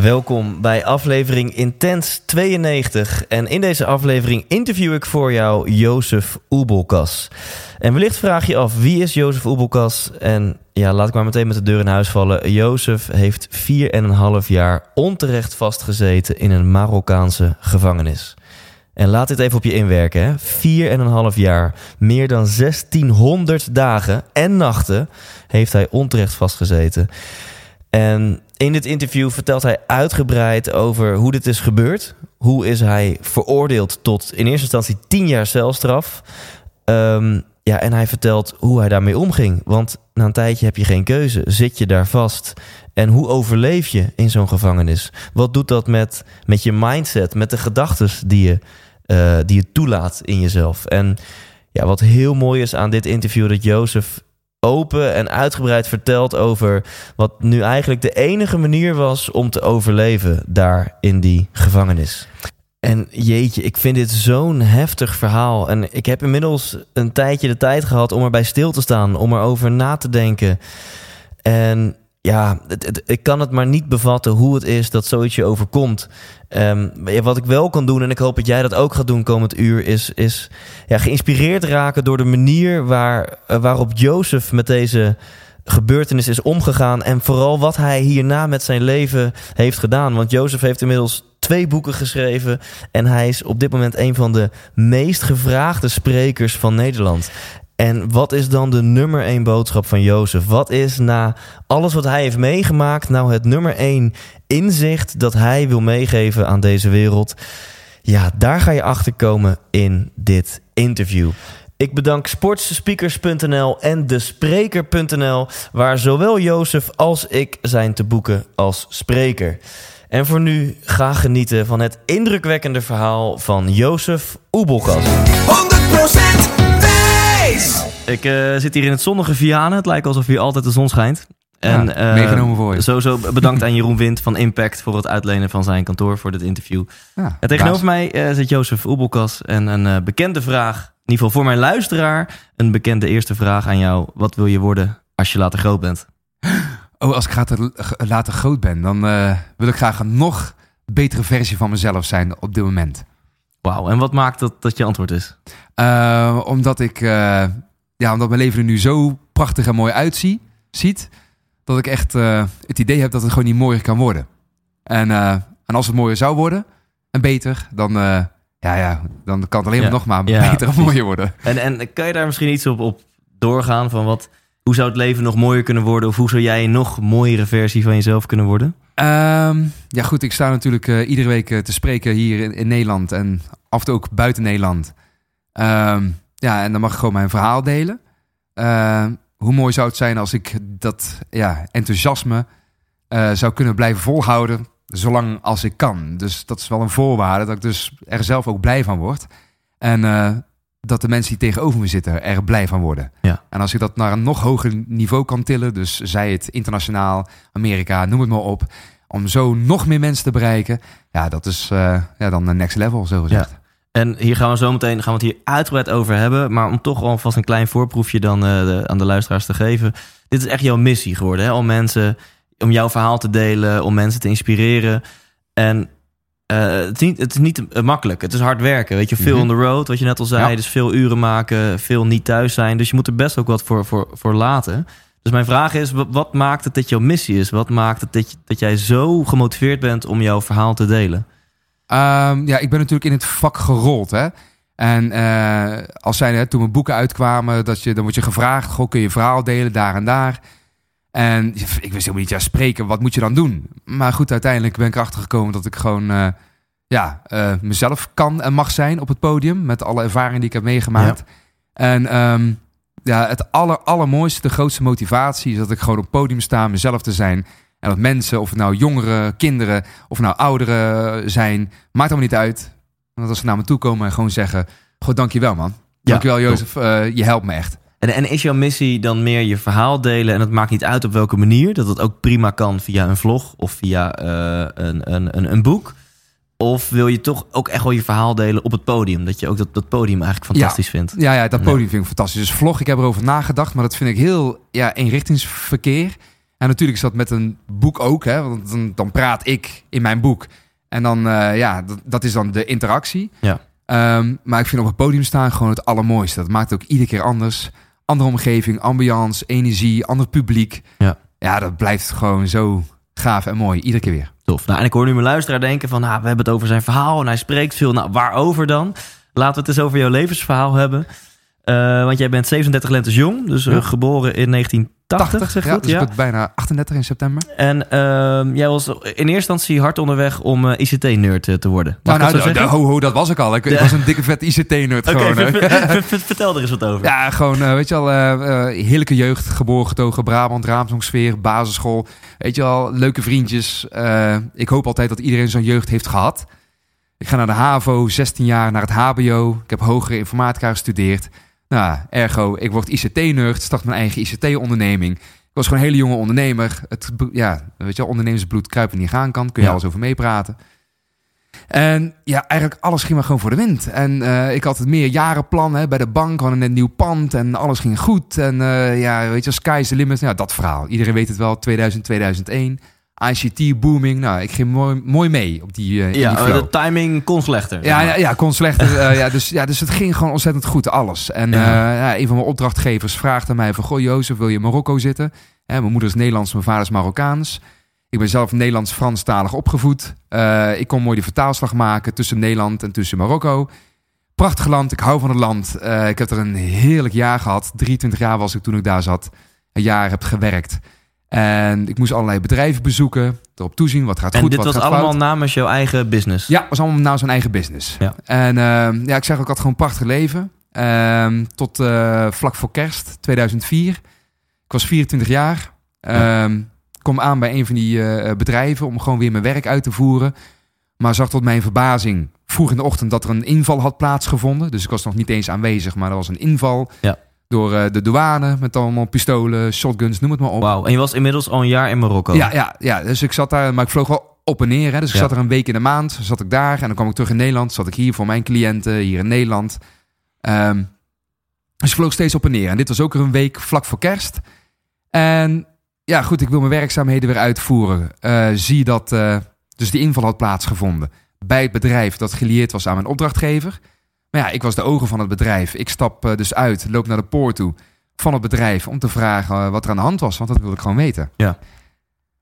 Welkom bij aflevering Intens 92. En in deze aflevering interview ik voor jou Jozef Oebelkas. En wellicht vraag je af, wie is Jozef Oebelkas? En ja, laat ik maar meteen met de deur in huis vallen. Jozef heeft 4,5 jaar onterecht vastgezeten in een Marokkaanse gevangenis. En laat dit even op je inwerken. Hè? 4,5 jaar, meer dan 1600 dagen en nachten heeft hij onterecht vastgezeten. En in dit interview vertelt hij uitgebreid over hoe dit is gebeurd. Hoe is hij veroordeeld tot in eerste instantie 10 jaar celstraf. Ehm, ja, en hij vertelt hoe hij daarmee omging. Want na een tijdje heb je geen keuze. Zit je daar vast? En hoe overleef je in zo'n gevangenis? Wat doet dat met, met je mindset, met de gedachten die je, eh, die je toelaat in jezelf? En ja, wat heel mooi is aan dit interview, dat Jozef open en uitgebreid vertelt over wat nu eigenlijk de enige manier was om te overleven daar in die gevangenis. En jeetje, ik vind dit zo'n heftig verhaal. En ik heb inmiddels een tijdje de tijd gehad om erbij stil te staan, om erover na te denken. En ja, ik kan het maar niet bevatten hoe het is dat zoiets je overkomt. Ehm, wat ik wel kan doen, en ik hoop dat jij dat ook gaat doen komend uur, is, is ja, geïnspireerd raken door de manier waar, eh, waarop Jozef met deze gebeurtenis is omgegaan. En vooral wat hij hierna met zijn leven heeft gedaan. Want Jozef heeft inmiddels twee boeken geschreven. En hij is op dit moment een van de meest gevraagde sprekers van Nederland. En wat is dan de nummer één boodschap van Jozef? Wat is na alles wat hij heeft meegemaakt nou het nummer één inzicht dat hij wil meegeven aan deze wereld? Ja, daar ga je achter komen in dit interview. Ik bedank sportspeakers.nl en despreker.nl, waar zowel Jozef als ik zijn te boeken als spreker. En voor nu, ga genieten van het indrukwekkende verhaal van Jozef Oebelkas. 100% Thijs. Ik eh, zit hier in het zonnige Vianen. Het lijkt alsof hier altijd de zon schijnt. En, Ja, eh, meegenomen voor je. Sowieso bedankt aan Jeroen Wind van Impact voor het uitlenen van zijn kantoor voor dit interview. Ja, En tegenover baas. mij eh, zit Jozef Oebelkas. En een bekende vraag, in ieder geval voor mijn luisteraar, een bekende eerste vraag aan jou. Wat wil je worden als je later groot bent? Oh, als ik later, later groot ben, dan wil ik graag een nog betere versie van mezelf zijn op dit moment. Wauw, en wat maakt dat dat je antwoord is? Omdat ik, ja, omdat mijn leven er nu zo prachtig en mooi uitziet, ziet, dat ik echt eh, het idee heb dat het gewoon niet mooier kan worden. En, eh, en als het mooier zou worden en beter, dan, eh, ja, ja, dan kan het alleen maar Ja. nog maar Ja, beter en mooier worden. En, en kan je daar misschien iets op, op doorgaan van wat, hoe zou het leven nog mooier kunnen worden? Of hoe zou jij een nog mooiere versie van jezelf kunnen worden? Ehm, ja, goed. Ik sta natuurlijk iedere week te spreken hier in, in Nederland en af en toe ook buiten Nederland. Ehm, ja, en dan mag ik gewoon mijn verhaal delen. Ehm, hoe mooi zou het zijn als ik dat ja, enthousiasme eh, zou kunnen blijven volhouden, zolang als ik kan. Dus dat is wel een voorwaarde, dat ik dus er zelf ook blij van word. En eh, dat de mensen die tegenover me zitten er blij van worden. Ja. En als ik dat naar een nog hoger niveau kan tillen, dus zij het internationaal, Amerika, noem het maar op, om zo nog meer mensen te bereiken, ja, dat is eh, ja, dan de next level, zo gezegd. En hier gaan we zo meteen gaan we het hier uitgebreid over hebben. Maar om toch alvast een klein voorproefje dan eh, de- aan de luisteraars te geven. Dit is echt jouw missie geworden. Hè? Om mensen, om jouw verhaal te delen, om mensen te inspireren. En eh, het, is niet, het is niet makkelijk. Het is hard werken. Weet je, veel Mhm. on the road, wat je net al zei. Ja. Dus veel uren maken, veel niet thuis zijn. Dus je moet er best ook wat voor, voor, voor laten. Dus mijn vraag is, wat, wat maakt het dat jouw missie is? Wat maakt het dat, dat jij zo gemotiveerd bent om jouw verhaal te delen? Ehm, ja, ik ben natuurlijk in het vak gerold, hè. En eh, als zijn, hè, toen mijn boeken uitkwamen, dat je, dan word je gevraagd, goh, kun je verhaal delen daar en daar. En ik wist helemaal niet, ja, spreken, wat moet je dan doen? Maar goed, uiteindelijk ben ik erachter gekomen dat ik gewoon, eh, ja, eh, mezelf kan en mag zijn op het podium, met alle ervaringen die ik heb meegemaakt. En ehm, ja, het aller, allermooiste, de grootste motivatie is dat ik gewoon op het podium sta, mezelf te zijn. En dat mensen, of het nou jongeren, kinderen, of nou ouderen zijn, maakt allemaal niet uit. Want als ze naar me toe komen en gewoon zeggen, goh, dankjewel man. Dankjewel Jozef, eh, je helpt me echt. En, en is jouw missie dan meer je verhaal delen? En het maakt niet uit op welke manier. Dat het ook prima kan via een vlog of via eh, een, een, een, een boek. Of wil je toch ook echt wel je verhaal delen op het podium? Dat je ook dat, dat podium eigenlijk fantastisch vindt. Ja, ja, dat Ja. podium vind ik fantastisch. Dus vlog, ik heb erover nagedacht, maar dat vind ik heel ja, eenrichtingsverkeer. En natuurlijk is dat met een boek ook, hè, want dan, dan praat ik in mijn boek. En dan, eh, ja, dat, dat is dan de interactie. Ja. Ehm, maar ik vind op het podium staan gewoon het allermooiste. Dat maakt ook iedere keer anders. Andere omgeving, ambiance, energie, ander publiek. Ja. ja, dat blijft gewoon zo gaaf en mooi. Iedere keer weer. Tof. Nou, en ik hoor nu mijn luisteraar denken van... Nou, we hebben het over zijn verhaal en hij spreekt veel. Nou, waarover dan? Laten we het eens over jouw levensverhaal hebben. Eh, want jij bent 37 lentes jong. Dus eh, Ja. geboren in 1980, zeg ja, goed? dus ja. ik ben bijna 38 in september. En ehm, jij was in eerste instantie hard onderweg om eh, ICT-nerd te worden. Mag Nou, nou, ho, ho, dat was ik al. Ik, was een dikke vet ICT-nerd gewoon. ver- vertel er eens wat over. Ja, gewoon, weet je eh, heerlijke jeugd, geboren, getogen, Brabant, Raamsdonksfeer, basisschool. Weet je wel, leuke vriendjes. Ik hoop altijd dat iedereen zo'n jeugd heeft gehad. Ik ga naar de HAVO, 16 jaar, naar het HBO. Ik heb hogere informatica gestudeerd. Nou, ergo, ik word ICT-nerd, start mijn eigen ICT-onderneming. Ik was gewoon een hele jonge ondernemer. Het, ja, weet je wel, ondernemersbloed kruipen niet gaan kan. Kun je Ja. alles over meepraten. En ja, eigenlijk alles ging maar gewoon voor de wind. En eh, ik had het meer jarenplan hè, bij de bank. We hadden een nieuw pand en alles ging goed. En eh, ja, weet je, sky's the limit. Ja, dat verhaal. Iedereen weet het wel, 2000, 2001. ICT booming. Nou, ik ging mooi, mooi mee op die, eh die Ja, flow. de timing kon slechter. Ja, ja, ja, kon slechter. eh, ja, dus, ja, dus het ging gewoon ontzettend goed, alles. En Ja. ja. ja, een van mijn opdrachtgevers vraagt aan mij van... Goh, Jozef, wil je in Marokko zitten? Hè, mijn moeder is Nederlands, mijn vader is Marokkaans. Ik ben zelf Nederlands-Franstalig opgevoed. Eh, ik kon mooi die vertaalslag maken tussen Nederland en tussen Marokko. Prachtig land, ik hou van het land. Eh, ik heb er een heerlijk jaar gehad. 23 jaar was ik toen ik daar zat. Een jaar heb gewerkt. En ik moest allerlei bedrijven bezoeken. Erop toezien, wat gaat En goed, dit wat was gaat allemaal fout. namens jouw eigen business. Ja, was allemaal na zijn eigen business. Ja. En ehm, ja, ik zeg ook, ik had gewoon een prachtig leven. Ehm, tot eh, vlak voor kerst 2004. Ik was 24 jaar. Ehm kom aan bij een van die eh, bedrijven om gewoon weer mijn werk uit te voeren. Maar zag tot mijn verbazing vroeg in de ochtend dat er een inval had plaatsgevonden. Dus ik was nog niet eens aanwezig, maar er was een inval. Ja. Door eh, de douane met allemaal pistolen, shotguns, noem het maar op. Wauw. En je was inmiddels al een jaar in Marokko. Ja, ja, ja, dus ik zat daar, maar ik vloog wel op en neer. Hè. Dus ik Ja. zat er een week in de maand, zat ik daar. En dan kwam ik terug in Nederland, zat ik hier voor mijn cliënten, hier in Nederland. Ehm, dus ik vloog steeds op en neer. En dit was ook een week vlak voor kerst. En ja, goed, ik wil mijn werkzaamheden weer uitvoeren. Eh, zie dat eh, dus die inval had plaatsgevonden bij het bedrijf dat gelieerd was aan mijn opdrachtgever. Maar ja, ik was de ogen van het bedrijf. Ik stap eh, dus uit, loop naar de poort toe van het bedrijf om te vragen eh, wat er aan de hand was, want dat wilde ik gewoon weten. Ja.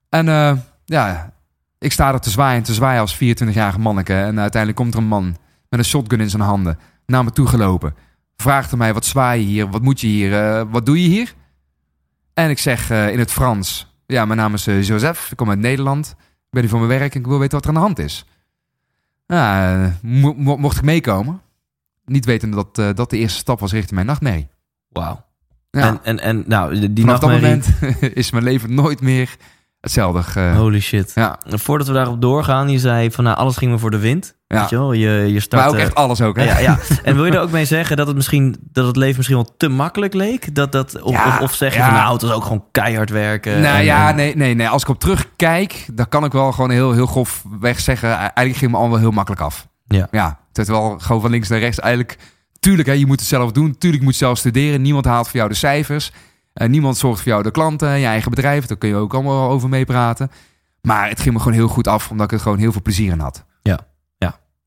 En eh, ja, ik sta er te zwaaien en te zwaaien als 24-jarige manneke. En uiteindelijk komt er een man met een shotgun in zijn handen naar me toe gelopen. Vraagt mij, wat zwaai je hier? Wat moet je hier? Wat doe je hier? En ik zeg in het Frans, ja, mijn naam is Joseph. Ik kom uit Nederland. Ik ben hier voor mijn werk en ik wil weten wat er aan de hand is. Ja, mo- mo- mocht ik meekomen? Niet wetende dat eh, dat de eerste stap was richting mijn nachtmerrie. Wauw. Ja. En, en, en nou, die Vanaf dat moment is mijn leven nooit meer hetzelfde. Holy shit. ja, Voordat we daarop doorgaan, je zei van nou, alles ging me voor de wind. ja. Weet je wel? Je, je start, maar ook echt alles ook, hè? Ja, ja. En wil je er ook mee zeggen dat het misschien dat het leven misschien wel te makkelijk leek? Dat, dat, of, Ja, of, of zeg je ja. van nou, het was ook gewoon keihard werken. nou en- ja, en- nee, nee, nee. Als ik op terugkijk, dan kan ik wel gewoon heel, heel grof weg zeggen. Eigenlijk ging me allemaal heel makkelijk af. Ja. Ja, wel gewoon van links naar rechts. Eigenlijk, tuurlijk, hè, je moet het zelf doen. Tuurlijk moet je zelf studeren. Niemand haalt voor jou de cijfers. Eh, niemand zorgt voor jou de klanten, je eigen bedrijf. Daar kun je ook allemaal over meepraten. Maar het ging me gewoon heel goed af, omdat ik er gewoon heel veel plezier in had.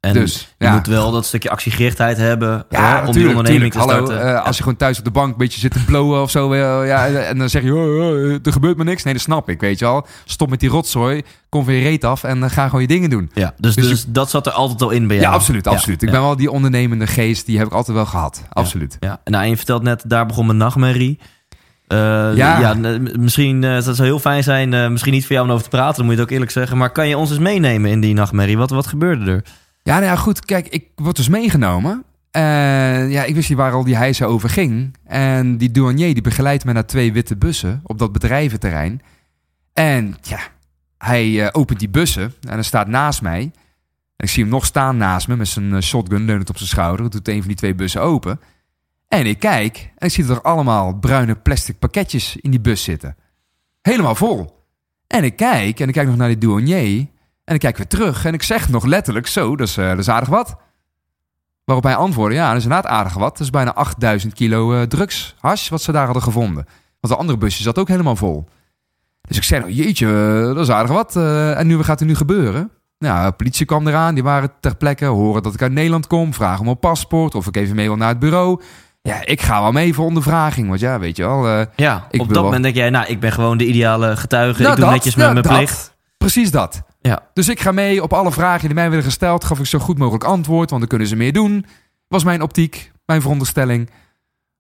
En dus, je ja. moet wel dat stukje actiegerichtheid hebben Ja, hè, om die onderneming tuurlijk. te Hallo, starten. eh, als je gewoon thuis op de bank een beetje zit te blowen of zo. eh, ja, en dan zeg je, oh, oh, er gebeurt me niks. Nee, dat snap ik, weet je al. Stop met die rotzooi, kom weer je reet af en eh, ga gewoon je dingen doen. ja, dus, dus dus, dat zat er altijd al in bij Ja, jou. absoluut, absoluut. Ik ja. ben wel die ondernemende geest, die heb ik altijd wel gehad. Absoluut. Ja, nou, en je vertelt net, daar begon mijn nachtmerrie. Eh, Ja. ja. misschien, eh, dat zou heel fijn zijn, eh, misschien niet voor jou om over te praten, dan moet je het ook eerlijk zeggen. Maar kan je ons eens meenemen in die nachtmerrie? Wat, wat gebeurde er? Ja, nou ja, goed. Kijk, ik word dus meegenomen. En ja, ik wist niet waar al die hijsen over ging. En die douanier die begeleidt me naar twee witte bussen op dat bedrijventerrein. En ja, hij eh, opent die bussen en hij staat naast mij. En ik zie hem nog staan naast me met zijn eh, shotgun leunend op zijn schouder. Doet een van die twee bussen open. En ik kijk en ik zie er allemaal bruine plastic pakketjes in die bus zitten. Helemaal vol. En ik kijk en ik kijk nog naar die douanier. En ik kijk weer terug en ik zeg nog letterlijk zo, dat is, eh, dat is aardig wat. Waarop hij antwoordde, ja, dat is inderdaad aardig wat. Dat is bijna 8000 kilo eh, drugs, hash, wat ze daar hadden gevonden. Want de andere busje zat ook helemaal vol. Dus ik zei, nou jeetje, eh, dat is aardig wat. en nu, wat gaat er nu gebeuren? Nou, de politie kwam eraan, die waren ter plekke, horen dat ik uit Nederland kom, vragen om mijn paspoort of ik even mee wil naar het bureau. Ja, ik ga wel mee voor ondervraging, want ja, weet je wel. Ja, op dat wel- moment denk jij, nou, ik ben gewoon de ideale getuige. Nou, ik doe dat, netjes met mijn dat. plicht. Precies dat. Ja. Dus ik ga mee op alle vragen die mij werden gesteld. Gaf ik zo goed mogelijk antwoord, want dan kunnen ze meer doen. Was mijn optiek, mijn veronderstelling.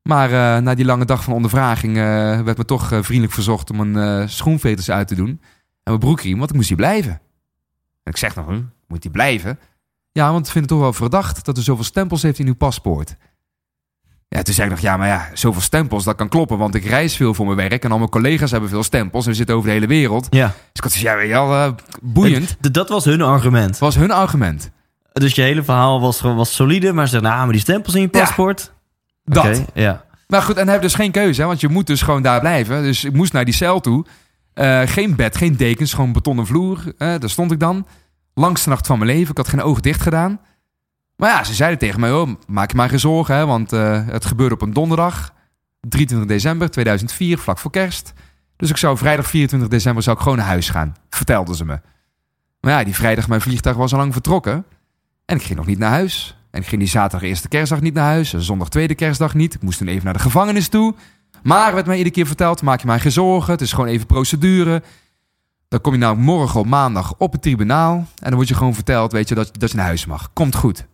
Maar eh, na die lange dag van ondervraging eh, werd me toch eh, vriendelijk verzocht om een schoenveters uit te doen. En mijn broekriem, want ik moest hier blijven. En ik zeg nog, moet hij blijven? Ja, want ik vind het toch wel verdacht dat er zoveel stempels heeft in uw paspoort. Ja, toen zei ik nog, ja, maar ja, zoveel stempels, dat kan kloppen. Want ik reis veel voor mijn werk en al mijn collega's hebben veel stempels. En we zitten over de hele wereld. Ja, Dus ik had ja, weet je wel, eh, boeiend. Dat was hun argument. was hun argument. Dus je hele verhaal was, gewoon- was solide, maar ze zeiden, nou, maar die stempels in je Ja, paspoort. Dat. Ja. Maar goed, en heb dus geen keuze, hè, want je moet dus gewoon daar blijven. Dus ik moest naar die cel toe. Eh, geen bed, geen dekens, gewoon betonnen vloer. Eh, daar stond ik dan. Langste nacht van mijn leven. Ik had geen oog dicht gedaan. Maar ja, ze zeiden tegen mij, oh, maak je maar geen zorgen, hè, want eh, het gebeurde op een donderdag. 23 december 2004, vlak voor kerst. Dus ik zou vrijdag 24 december zou ik gewoon naar huis gaan, vertelden ze me. Maar ja, die vrijdag mijn vliegtuig was al lang vertrokken. En ik ging nog niet naar huis. En ik ging die zaterdag eerste kerstdag niet naar huis. En zondag tweede kerstdag niet. Ik moest toen even naar de gevangenis toe. Maar werd mij iedere keer verteld, maak je maar geen zorgen. Het is gewoon even procedure. Dan kom je nou morgen op maandag op het tribunaal. En dan word je gewoon verteld, weet je, dat, dat je naar huis mag. Komt goed.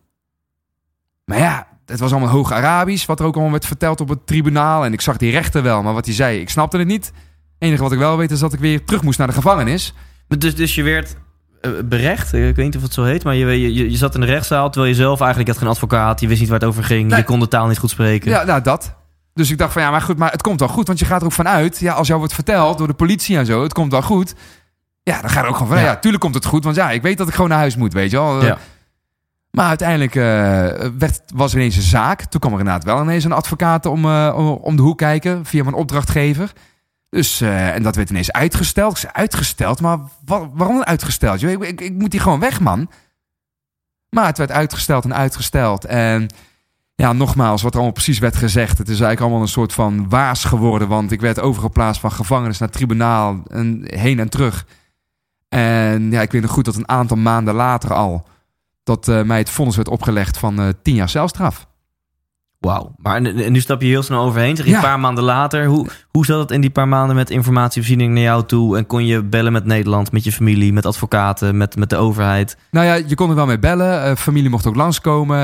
Maar ja, het was allemaal hoog Arabisch. Wat er ook allemaal werd verteld op het tribunaal. En ik zag die rechter wel, maar wat hij zei, ik snapte het niet. Het enige wat ik wel weet is dat ik weer terug moest naar de gevangenis. Dus, dus je werd eh, berecht, ik weet niet of het zo heet, maar je, je, je zat in de rechtszaal terwijl je zelf eigenlijk had geen advocaat, je wist niet waar het over ging, Nee. je kon de taal niet goed spreken. Ja, nou dat. Dus ik dacht van ja, maar goed, maar het komt wel goed. Want je gaat er ook vanuit, ja, als jou wordt verteld door de politie en zo, het komt wel goed. Ja, dan gaat er ook gewoon van, ja. Ja. tuurlijk komt het goed. Want ja, ik weet dat ik gewoon naar huis moet, weet je wel. Ja. Maar uiteindelijk eh, werd, was ineens een zaak. Toen kwam er inderdaad wel ineens een advocaat om, eh, om- de hoek kijken via mijn opdrachtgever. Dus, eh, en dat werd ineens uitgesteld. Uitgesteld? Maar wa- waarom uitgesteld? Ik, ik, ik moet hier gewoon weg, man. Maar het werd uitgesteld en uitgesteld. En ja, nogmaals, wat er allemaal precies werd gezegd. Het is eigenlijk allemaal een soort van waas geworden. Want ik werd overgeplaatst van gevangenis naar tribunaal. En heen en terug. En ja, ik weet nog goed dat een aantal maanden later al... dat eh, mij het vonnis werd opgelegd van eh tien jaar celstraf. Wauw. Maar en, en nu stap je heel snel overheen. Zeg je Ja. een paar maanden later. Hoe, hoe zat het in die paar maanden met informatievoorziening naar jou toe? En kon je bellen met Nederland, met je familie, met advocaten, met, met de overheid? Nou ja, je kon er wel mee bellen. Eh, familie mocht ook langskomen.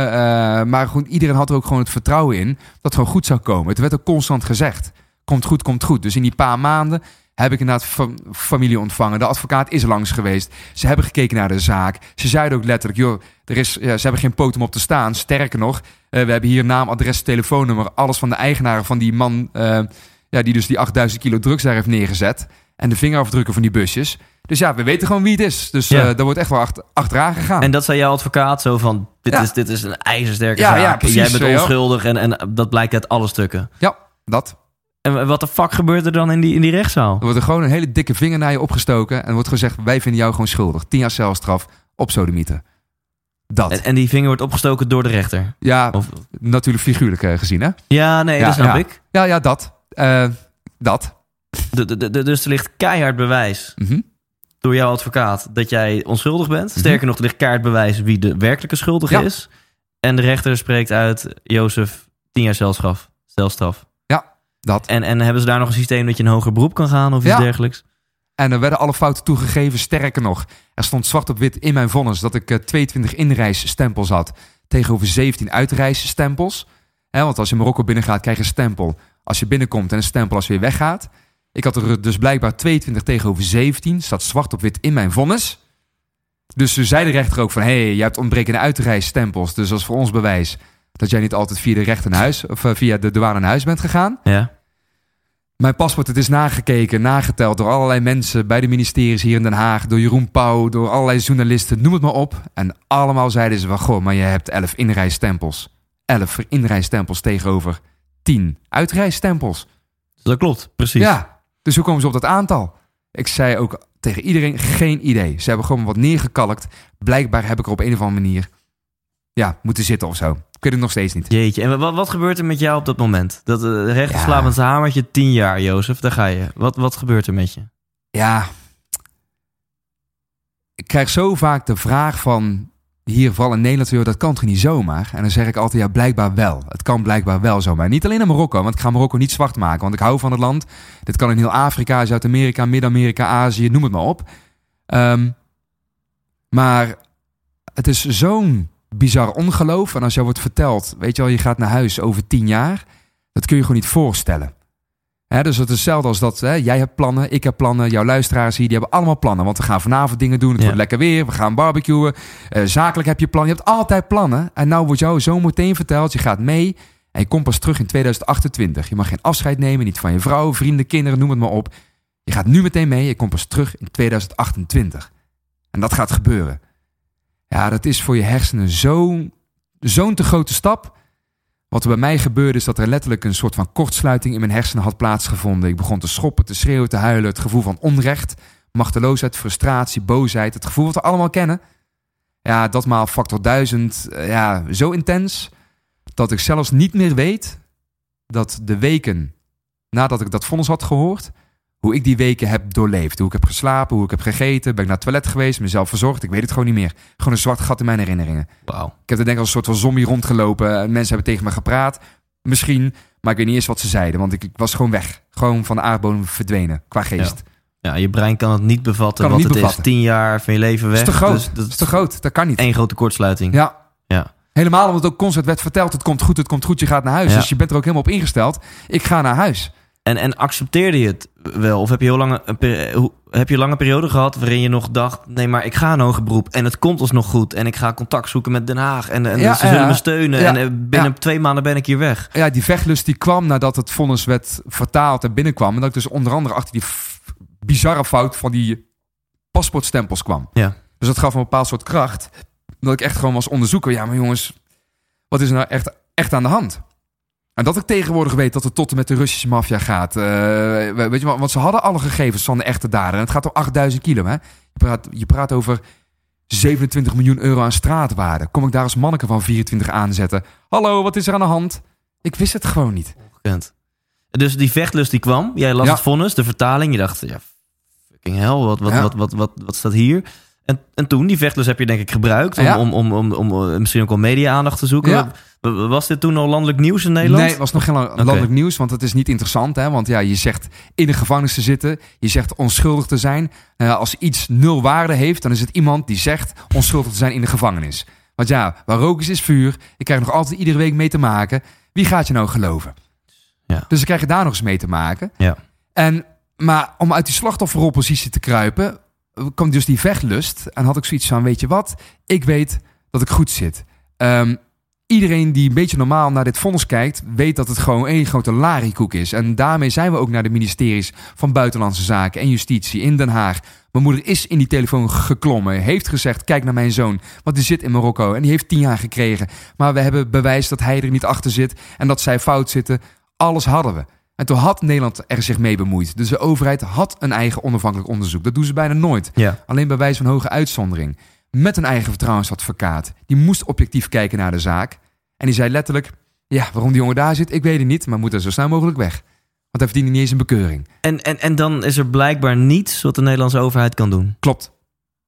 maar goed, iedereen had er ook gewoon het vertrouwen in dat het gewoon goed zou komen. Het werd ook constant gezegd. Komt goed, komt goed. Dus in die paar maanden heb ik inderdaad fa- familie ontvangen. De advocaat is langs geweest. Ze hebben gekeken naar de zaak. Ze zeiden ook letterlijk, joh, er is, ja, ze hebben geen poot om op te staan. Sterker nog, eh, we hebben hier naam, adres, telefoonnummer. Alles van de eigenaar van die man eh, ja, die dus die 8000 kilo drugs daar heeft neergezet. En de vingerafdrukken van die busjes. Dus ja, we weten gewoon wie het is. Dus Ja. eh daar wordt echt wel achter, achteraan gegaan. En dat zei jouw advocaat zo van: dit, Ja. is, dit is een ijzersterke Ja, zaak. ja, precies, Jij bent onschuldig en, en dat blijkt uit alle stukken. Ja, dat. En wat de fuck gebeurt er dan in die, in die rechtszaal? Er wordt er gewoon een hele dikke vinger naar je opgestoken. En er wordt gezegd, wij vinden jou gewoon schuldig. Tien jaar celstraf op sodomieten. Dat. En, en die vinger wordt opgestoken door de rechter. ja, Of, natuurlijk figuurlijk eh, gezien, hè? ja, nee, Ja, dat snap ja. ik. Ja, ja, dat. Eh, dat. De, de, de- dus er ligt keihard bewijs Mhm. door jouw advocaat dat jij onschuldig bent. Sterker nog, er ligt keihard bewijs wie de werkelijke schuldige Ja. is. En de rechter spreekt uit, Jozef, tien jaar celstraf. celstraf. Dat. En, en hebben ze daar nog een systeem dat je een hoger beroep kan gaan of iets Ja. dergelijks? En er werden alle fouten toegegeven. Sterker nog, er stond zwart op wit in mijn vonnis dat ik eh, 22 inreisstempels had tegenover 17 uitreisstempels. Want als je Marokko binnengaat, krijg je een stempel als je binnenkomt en een stempel als je weer weggaat. Ik had er dus blijkbaar 22 tegenover 17. Staat zwart op wit in mijn vonnis. Dus ze zei de rechter ook van... hé, hey, jij hebt ontbrekende uitreisstempels. Dus dat is voor ons bewijs dat jij niet altijd via de rechter naar huis... of eh, via de douane naar huis bent gegaan. Ja. Mijn paspoort, het is nagekeken, nageteld door allerlei mensen bij de ministeries hier in Den Haag, door Jeroen Pauw, door allerlei journalisten, noem het maar op. En allemaal zeiden ze van, goh, maar je hebt 11 inreisstempels. 11 inreisstempels tegenover 10 uitreisstempels. Dat klopt, precies. Ja, dus hoe komen ze op dat aantal? Ik zei ook tegen iedereen, geen idee. Ze hebben gewoon wat neergekalkt. Blijkbaar heb ik er op een of andere manier ja, moeten zitten of zo. Ik weet het nog steeds niet. Jeetje, en wat, wat gebeurt er met jou op dat moment? Dat rechter Ja. hamertje tien jaar, Jozef. Daar ga je. Wat, wat gebeurt er met je? Ja. Ik krijg zo vaak de vraag van hier vooral in Nederland, dat kan toch niet zomaar? En dan zeg ik altijd, ja, blijkbaar wel. Het kan blijkbaar wel zomaar. Niet alleen in Marokko, want ik ga Marokko niet zwart maken. Want ik hou van het land. Dit kan in heel Afrika, Zuid-Amerika, Midden-Amerika, Azië, noem het maar op. Ehm, maar het is zo'n bizar ongeloof. En als jou wordt verteld, weet je wel, je gaat naar huis over tien jaar. Dat kun je gewoon niet voorstellen. Dus het is hetzelfde als dat jij hebt plannen, ik heb plannen, jouw luisteraars hier, die hebben allemaal plannen. Want we gaan vanavond dingen doen, het Ja. wordt lekker weer, we gaan barbecuen. Eh, zakelijk heb je plannen, je hebt altijd plannen. En nou wordt jou zo meteen verteld, je gaat mee en je komt pas terug in 2028. Je mag geen afscheid nemen, niet van je vrouw, vrienden, kinderen, noem het maar op. Je gaat nu meteen mee, je komt pas terug in 2028. En dat gaat gebeuren. Ja, dat is voor je hersenen zo'n te grote stap. Wat er bij mij gebeurde is dat er letterlijk een soort van kortsluiting in mijn hersenen had plaatsgevonden. Ik begon te schoppen, te schreeuwen, te huilen. Het gevoel van onrecht, machteloosheid, frustratie, boosheid. Het gevoel wat we allemaal kennen. Ja, dat maal factor duizend. eh, Ja, zo intens dat ik zelfs niet meer weet dat de weken nadat ik dat vonnis had gehoord, hoe ik die weken heb doorleefd. Hoe ik heb geslapen, hoe ik heb gegeten, ben ik naar het toilet geweest, mezelf verzorgd. Ik weet het gewoon niet meer. Gewoon een zwart gat in mijn herinneringen. Wauw. Ik heb er denk ik als een soort van zombie rondgelopen. En Mensen hebben tegen me gepraat. Misschien, maar ik weet niet eens wat ze zeiden. Want ik, ik was gewoon weg. Gewoon van de aardbodem verdwenen. Qua geest. Ja, je brein kan het niet bevatten Kan het wat niet het bevatten. is. Tien jaar van je leven weg. Dat is te groot. Dus dat is te groot. Dat kan niet. één grote kortsluiting. Ja. Ja. Helemaal omdat het ook constant werd verteld. Het komt goed, het komt goed. Je gaat naar huis. Ja. Dus je bent er ook helemaal op ingesteld. Ik ga naar huis. En, en accepteerde je het wel? Of heb je, heel lange, een heb je lange periode gehad waarin je nog dacht... nee, maar ik ga een hoger beroep en het komt alsnog goed... en ik ga contact zoeken met Den Haag en, en Ja, ze zullen ja. me steunen... Ja, en eh, binnen twee maanden ben ik hier weg. Ja, die vechtlust die kwam nadat het vonnis werd vertaald en binnenkwam. En dat ik dus onder andere achter die bizarre fout van die paspoortstempels kwam. Ja. Dus dat gaf me een bepaald soort kracht. Dat ik echt gewoon was onderzoeken. Ja, maar jongens, wat is er nou echt, echt aan de hand? En dat ik tegenwoordig weet dat het tot en met de Russische maffia gaat. Eh, weet je want ze hadden alle gegevens van de echte dader. En het gaat om 8000 kilo. Hè? Je, praat, je praat over 27 miljoen euro aan straatwaarde. Kom ik daar als manneke van 24 aanzetten? Hallo, wat is er aan de hand? Ik wist het gewoon niet. Gekend. Dus die vechtlust die kwam. Jij las Ja. het vonnis, de vertaling. Je dacht, ja, fucking hell, wat, wat, Ja. wat, wat, wat, wat staat hier? En, en toen, die vechtlust heb je denk ik gebruikt... om, Ja. om, om, om, om, eh, misschien ook wel media-aandacht te zoeken. Was dit toen al landelijk nieuws in Nederland? Nee, het was nog geen la- landelijk nieuws, want het is niet interessant. Hè? Want ja, je zegt in de gevangenis te zitten, je zegt onschuldig te zijn. Eh, als iets nul waarde heeft, dan is het iemand die zegt onschuldig te zijn in de gevangenis. Want ja, waar rook is, is vuur. Ik krijg nog altijd iedere week mee te maken. Wie gaat je nou geloven? Ja. Dus ik krijg daar nog eens mee te maken. Ja. En, maar om uit die slachtofferrolpositie te kruipen, kwam dus die vechtlust. En had ik zoiets van, weet je wat? Ik weet dat ik goed zit. Ehm, iedereen die een beetje normaal naar dit vonnis kijkt, weet dat het gewoon één grote lariekoek is. En daarmee zijn we ook naar de ministeries van Buitenlandse Zaken en Justitie in Den Haag. Mijn moeder is in die telefoon geklommen, heeft gezegd, kijk naar mijn zoon, want die zit in Marokko en die heeft tien jaar gekregen. Maar we hebben bewijs dat hij er niet achter zit en dat zij fout zitten. Alles hadden we. En toen had Nederland er zich mee bemoeid. Dus de overheid had een eigen onafhankelijk onderzoek. Dat doen ze bijna nooit. Ja. Alleen bij wijze van hoge uitzondering. Met een eigen vertrouwensadvocaat. Die moest objectief kijken naar de zaak. En die zei letterlijk: Ja, waarom die jongen daar zit, ik weet het niet, maar moet er zo snel mogelijk weg. Want hij verdient niet eens een bekeuring. En, en, en dan is er blijkbaar niets wat de Nederlandse overheid kan doen. Klopt.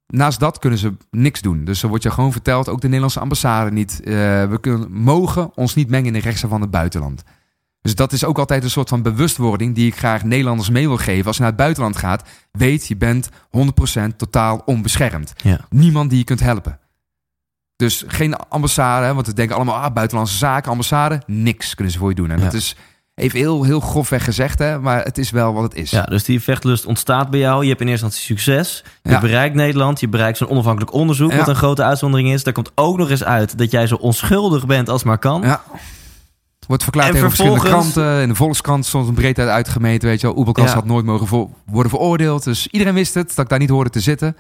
Naast dat kunnen ze niks doen. Dus er wordt je gewoon verteld, ook de Nederlandse ambassade niet. eh, we kunnen, mogen ons niet mengen in de rechten van het buitenland. Dus dat is ook altijd een soort van bewustwording die ik graag Nederlanders mee wil geven. Als je naar het buitenland gaat, weet je bent 100% totaal onbeschermd. Ja. Niemand die je kunt helpen. Dus geen ambassade, want we denken allemaal, ah, buitenlandse zaken, ambassade. Niks kunnen ze voor je doen. En Ja. dat is even heel, heel grofweg gezegd, hè, maar het is wel wat het is. Ja, dus die vechtlust ontstaat bij jou. Je hebt in eerste instantie succes. Je Ja. bereikt Nederland. Je bereikt zo'n onafhankelijk onderzoek. Ja. Wat een grote uitzondering is. Daar komt ook nog eens uit dat jij zo onschuldig bent als maar kan. Ja. Wordt verklaard tegen verschillende kranten. In de Volkskrant stond een breedheid uitgemeten. Weet je wel, Oebelkas Ja. had nooit mogen vo- worden veroordeeld. Dus iedereen wist het, dat ik daar niet hoorde te zitten.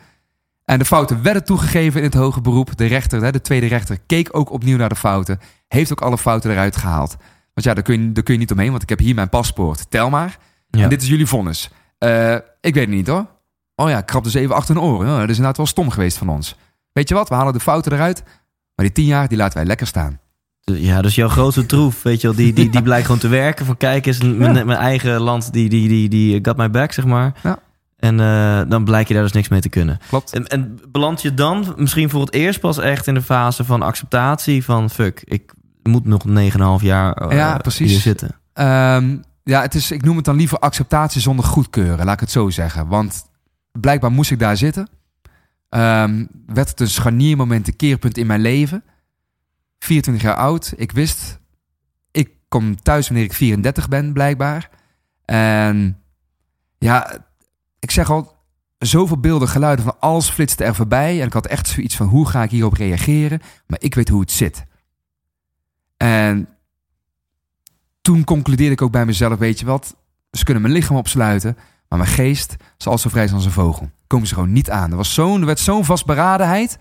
En de fouten werden toegegeven in het hoge beroep. De rechter, hè, de tweede rechter, keek ook opnieuw naar de fouten. Heeft ook alle fouten eruit gehaald. Want ja, daar kun je, daar kun je niet omheen, want ik heb hier mijn paspoort. Tel maar. Ja. En dit is jullie vonnis. Eh, ik weet het niet hoor. Oh ja, ik krap dus even achter een oren. Dat is inderdaad wel stom geweest van ons. Weet je wat, we halen de fouten eruit. Maar die tien jaar, die laten wij lekker staan. Ja, dus jouw grootste troef, weet je wel, die, die, die blijkt gewoon te werken. Van kijk eens, mijn, mijn eigen land, die, die, die, die got my back, zeg maar. Ja. En eh, dan blijkt je daar dus niks mee te kunnen. Klopt. En, en beland je dan misschien voor het eerst pas echt in de fase van acceptatie van... fuck, ik moet nog 9,5 jaar eh, Ja, precies. hier zitten. Ehm, ja, het is, ik noem het dan liever acceptatie zonder goedkeuren, laat ik het zo zeggen. Want blijkbaar moest ik daar zitten. Ehm, werd het een scharniermoment, een keerpunt in mijn leven. 24 jaar oud. Ik wist, ik kom thuis wanneer ik 34 ben, blijkbaar. En ja, ik zeg al, zoveel beelden, geluiden van alles flitste er voorbij. En ik had echt zoiets van, hoe ga ik hierop reageren? Maar ik weet hoe het zit. En toen concludeerde ik ook bij mezelf, weet je wat? Ze kunnen mijn lichaam opsluiten, maar mijn geest zal zo vrij als een vogel. Komen ze gewoon niet aan. Er, was zo'n, er werd zo'n vastberadenheid.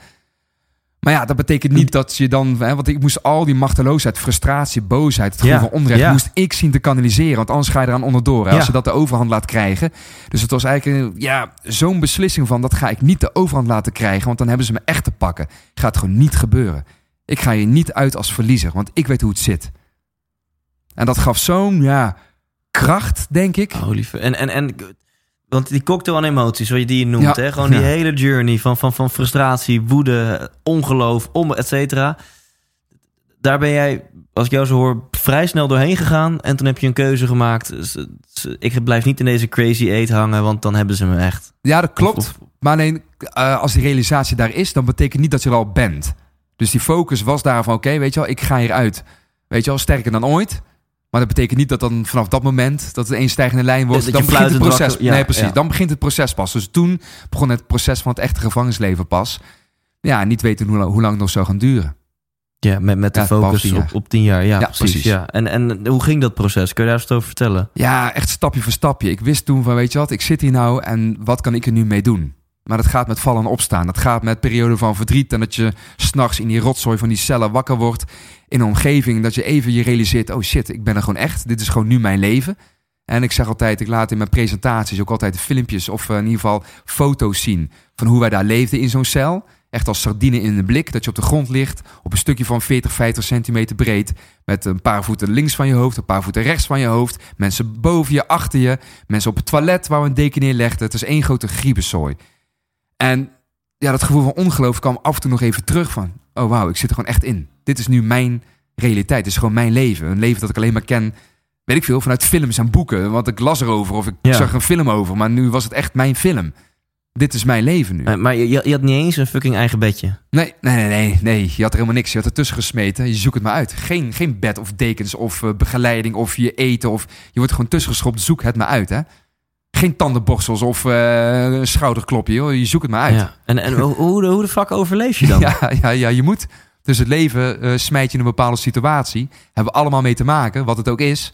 Maar ja, dat betekent niet dat je dan... Hè, want ik moest al die machteloosheid, frustratie, boosheid... het gevoel Ja, van onrecht, ja. moest ik zien te kanaliseren. Want anders ga je eraan onderdoor. Hè, Ja. Als je dat de overhand laat krijgen. Dus het was eigenlijk ja, zo'n beslissing van... dat ga ik niet de overhand laten krijgen... want dan hebben ze me echt te pakken. Gaat gewoon niet gebeuren. Ik ga hier niet uit als verliezer, want ik weet hoe het zit. En dat gaf zo'n ja, kracht, denk ik. Oh, lieve. En, en, en, want die cocktail aan emoties, wat je die je noemt, Ja. hè? gewoon die Ja. hele journey van, van, van frustratie, woede, ongeloof, om, et cetera. Daar ben jij, als ik jou zo hoor, vrij snel doorheen gegaan. En toen heb je een keuze gemaakt. Ik blijf niet in deze crazy eight hangen, want dan hebben ze me echt. Ja, dat klopt. Of- of- Maar alleen, eh, als die realisatie daar is, dan betekent niet dat je er al bent. Dus die focus was daar van, oké, weet je wel, ik ga hieruit. Weet je wel, sterker dan ooit. Maar dat betekent niet dat dan vanaf dat moment dat het een stijgende lijn wordt. Dan begint het proces. wakker- ja, nee, precies. ja. Dan begint het proces pas. Dus toen begon het proces van het echte gevangenisleven pas. Ja, niet weten hoe, lang- hoe lang het nog zou gaan duren. Ja, met, met de Ja, focus tien op, op tien jaar. Ja, Ja, precies. precies. Ja. En, en hoe ging dat proces? Kun je daar eens over vertellen? Ja, echt stapje voor stapje. Ik wist toen van, weet je wat, ik zit hier nou en wat kan ik er nu mee doen? Maar dat gaat met vallen en opstaan. Dat gaat met perioden van verdriet en dat je s'nachts in die rotzooi van die cellen wakker wordt. In een omgeving dat je even je realiseert, oh shit, ik ben er gewoon echt. Dit is gewoon nu mijn leven. En ik zeg altijd, ik laat in mijn presentaties ook altijd filmpjes of eh, in ieder geval foto's zien van hoe wij daar leefden in zo'n cel. Echt als sardine in de blik, dat je op de grond ligt, op een stukje van 40, 50 centimeter breed. Met een paar voeten links van je hoofd, een paar voeten rechts van je hoofd. Mensen boven je, achter je. Mensen op het toilet waar we een deken neerlegden. Het is één grote griebenzooi. En ja, dat gevoel van ongeloof kwam af en toe nog even terug van... Oh wauw, ik zit er gewoon echt in. Dit is nu mijn realiteit. Dit is gewoon mijn leven. Een leven dat ik alleen maar ken, weet ik veel, vanuit films en boeken. Want ik las erover of ik Ja. zag een film over. Maar nu was het echt mijn film. Dit is mijn leven nu. Maar je, je je had niet eens een fucking eigen bedje. Nee, nee, nee, nee, nee. Je had er helemaal niks. Je had ertussen gesmeten. Je zoekt het maar uit. Geen, geen bed of dekens of eh, begeleiding of je eten. Of, je wordt gewoon tussen geschopt. Zoek het maar uit, hè. Geen tandenborstels of eh, een schouderklopje. Hoor. Je zoekt het maar uit. Ja. En, en hoe, hoe, de, hoe de fuck overleef je dan? Ja, ja, ja, je moet. Dus het leven eh, smijt je in een bepaalde situatie. Hebben we allemaal mee te maken, wat het ook is.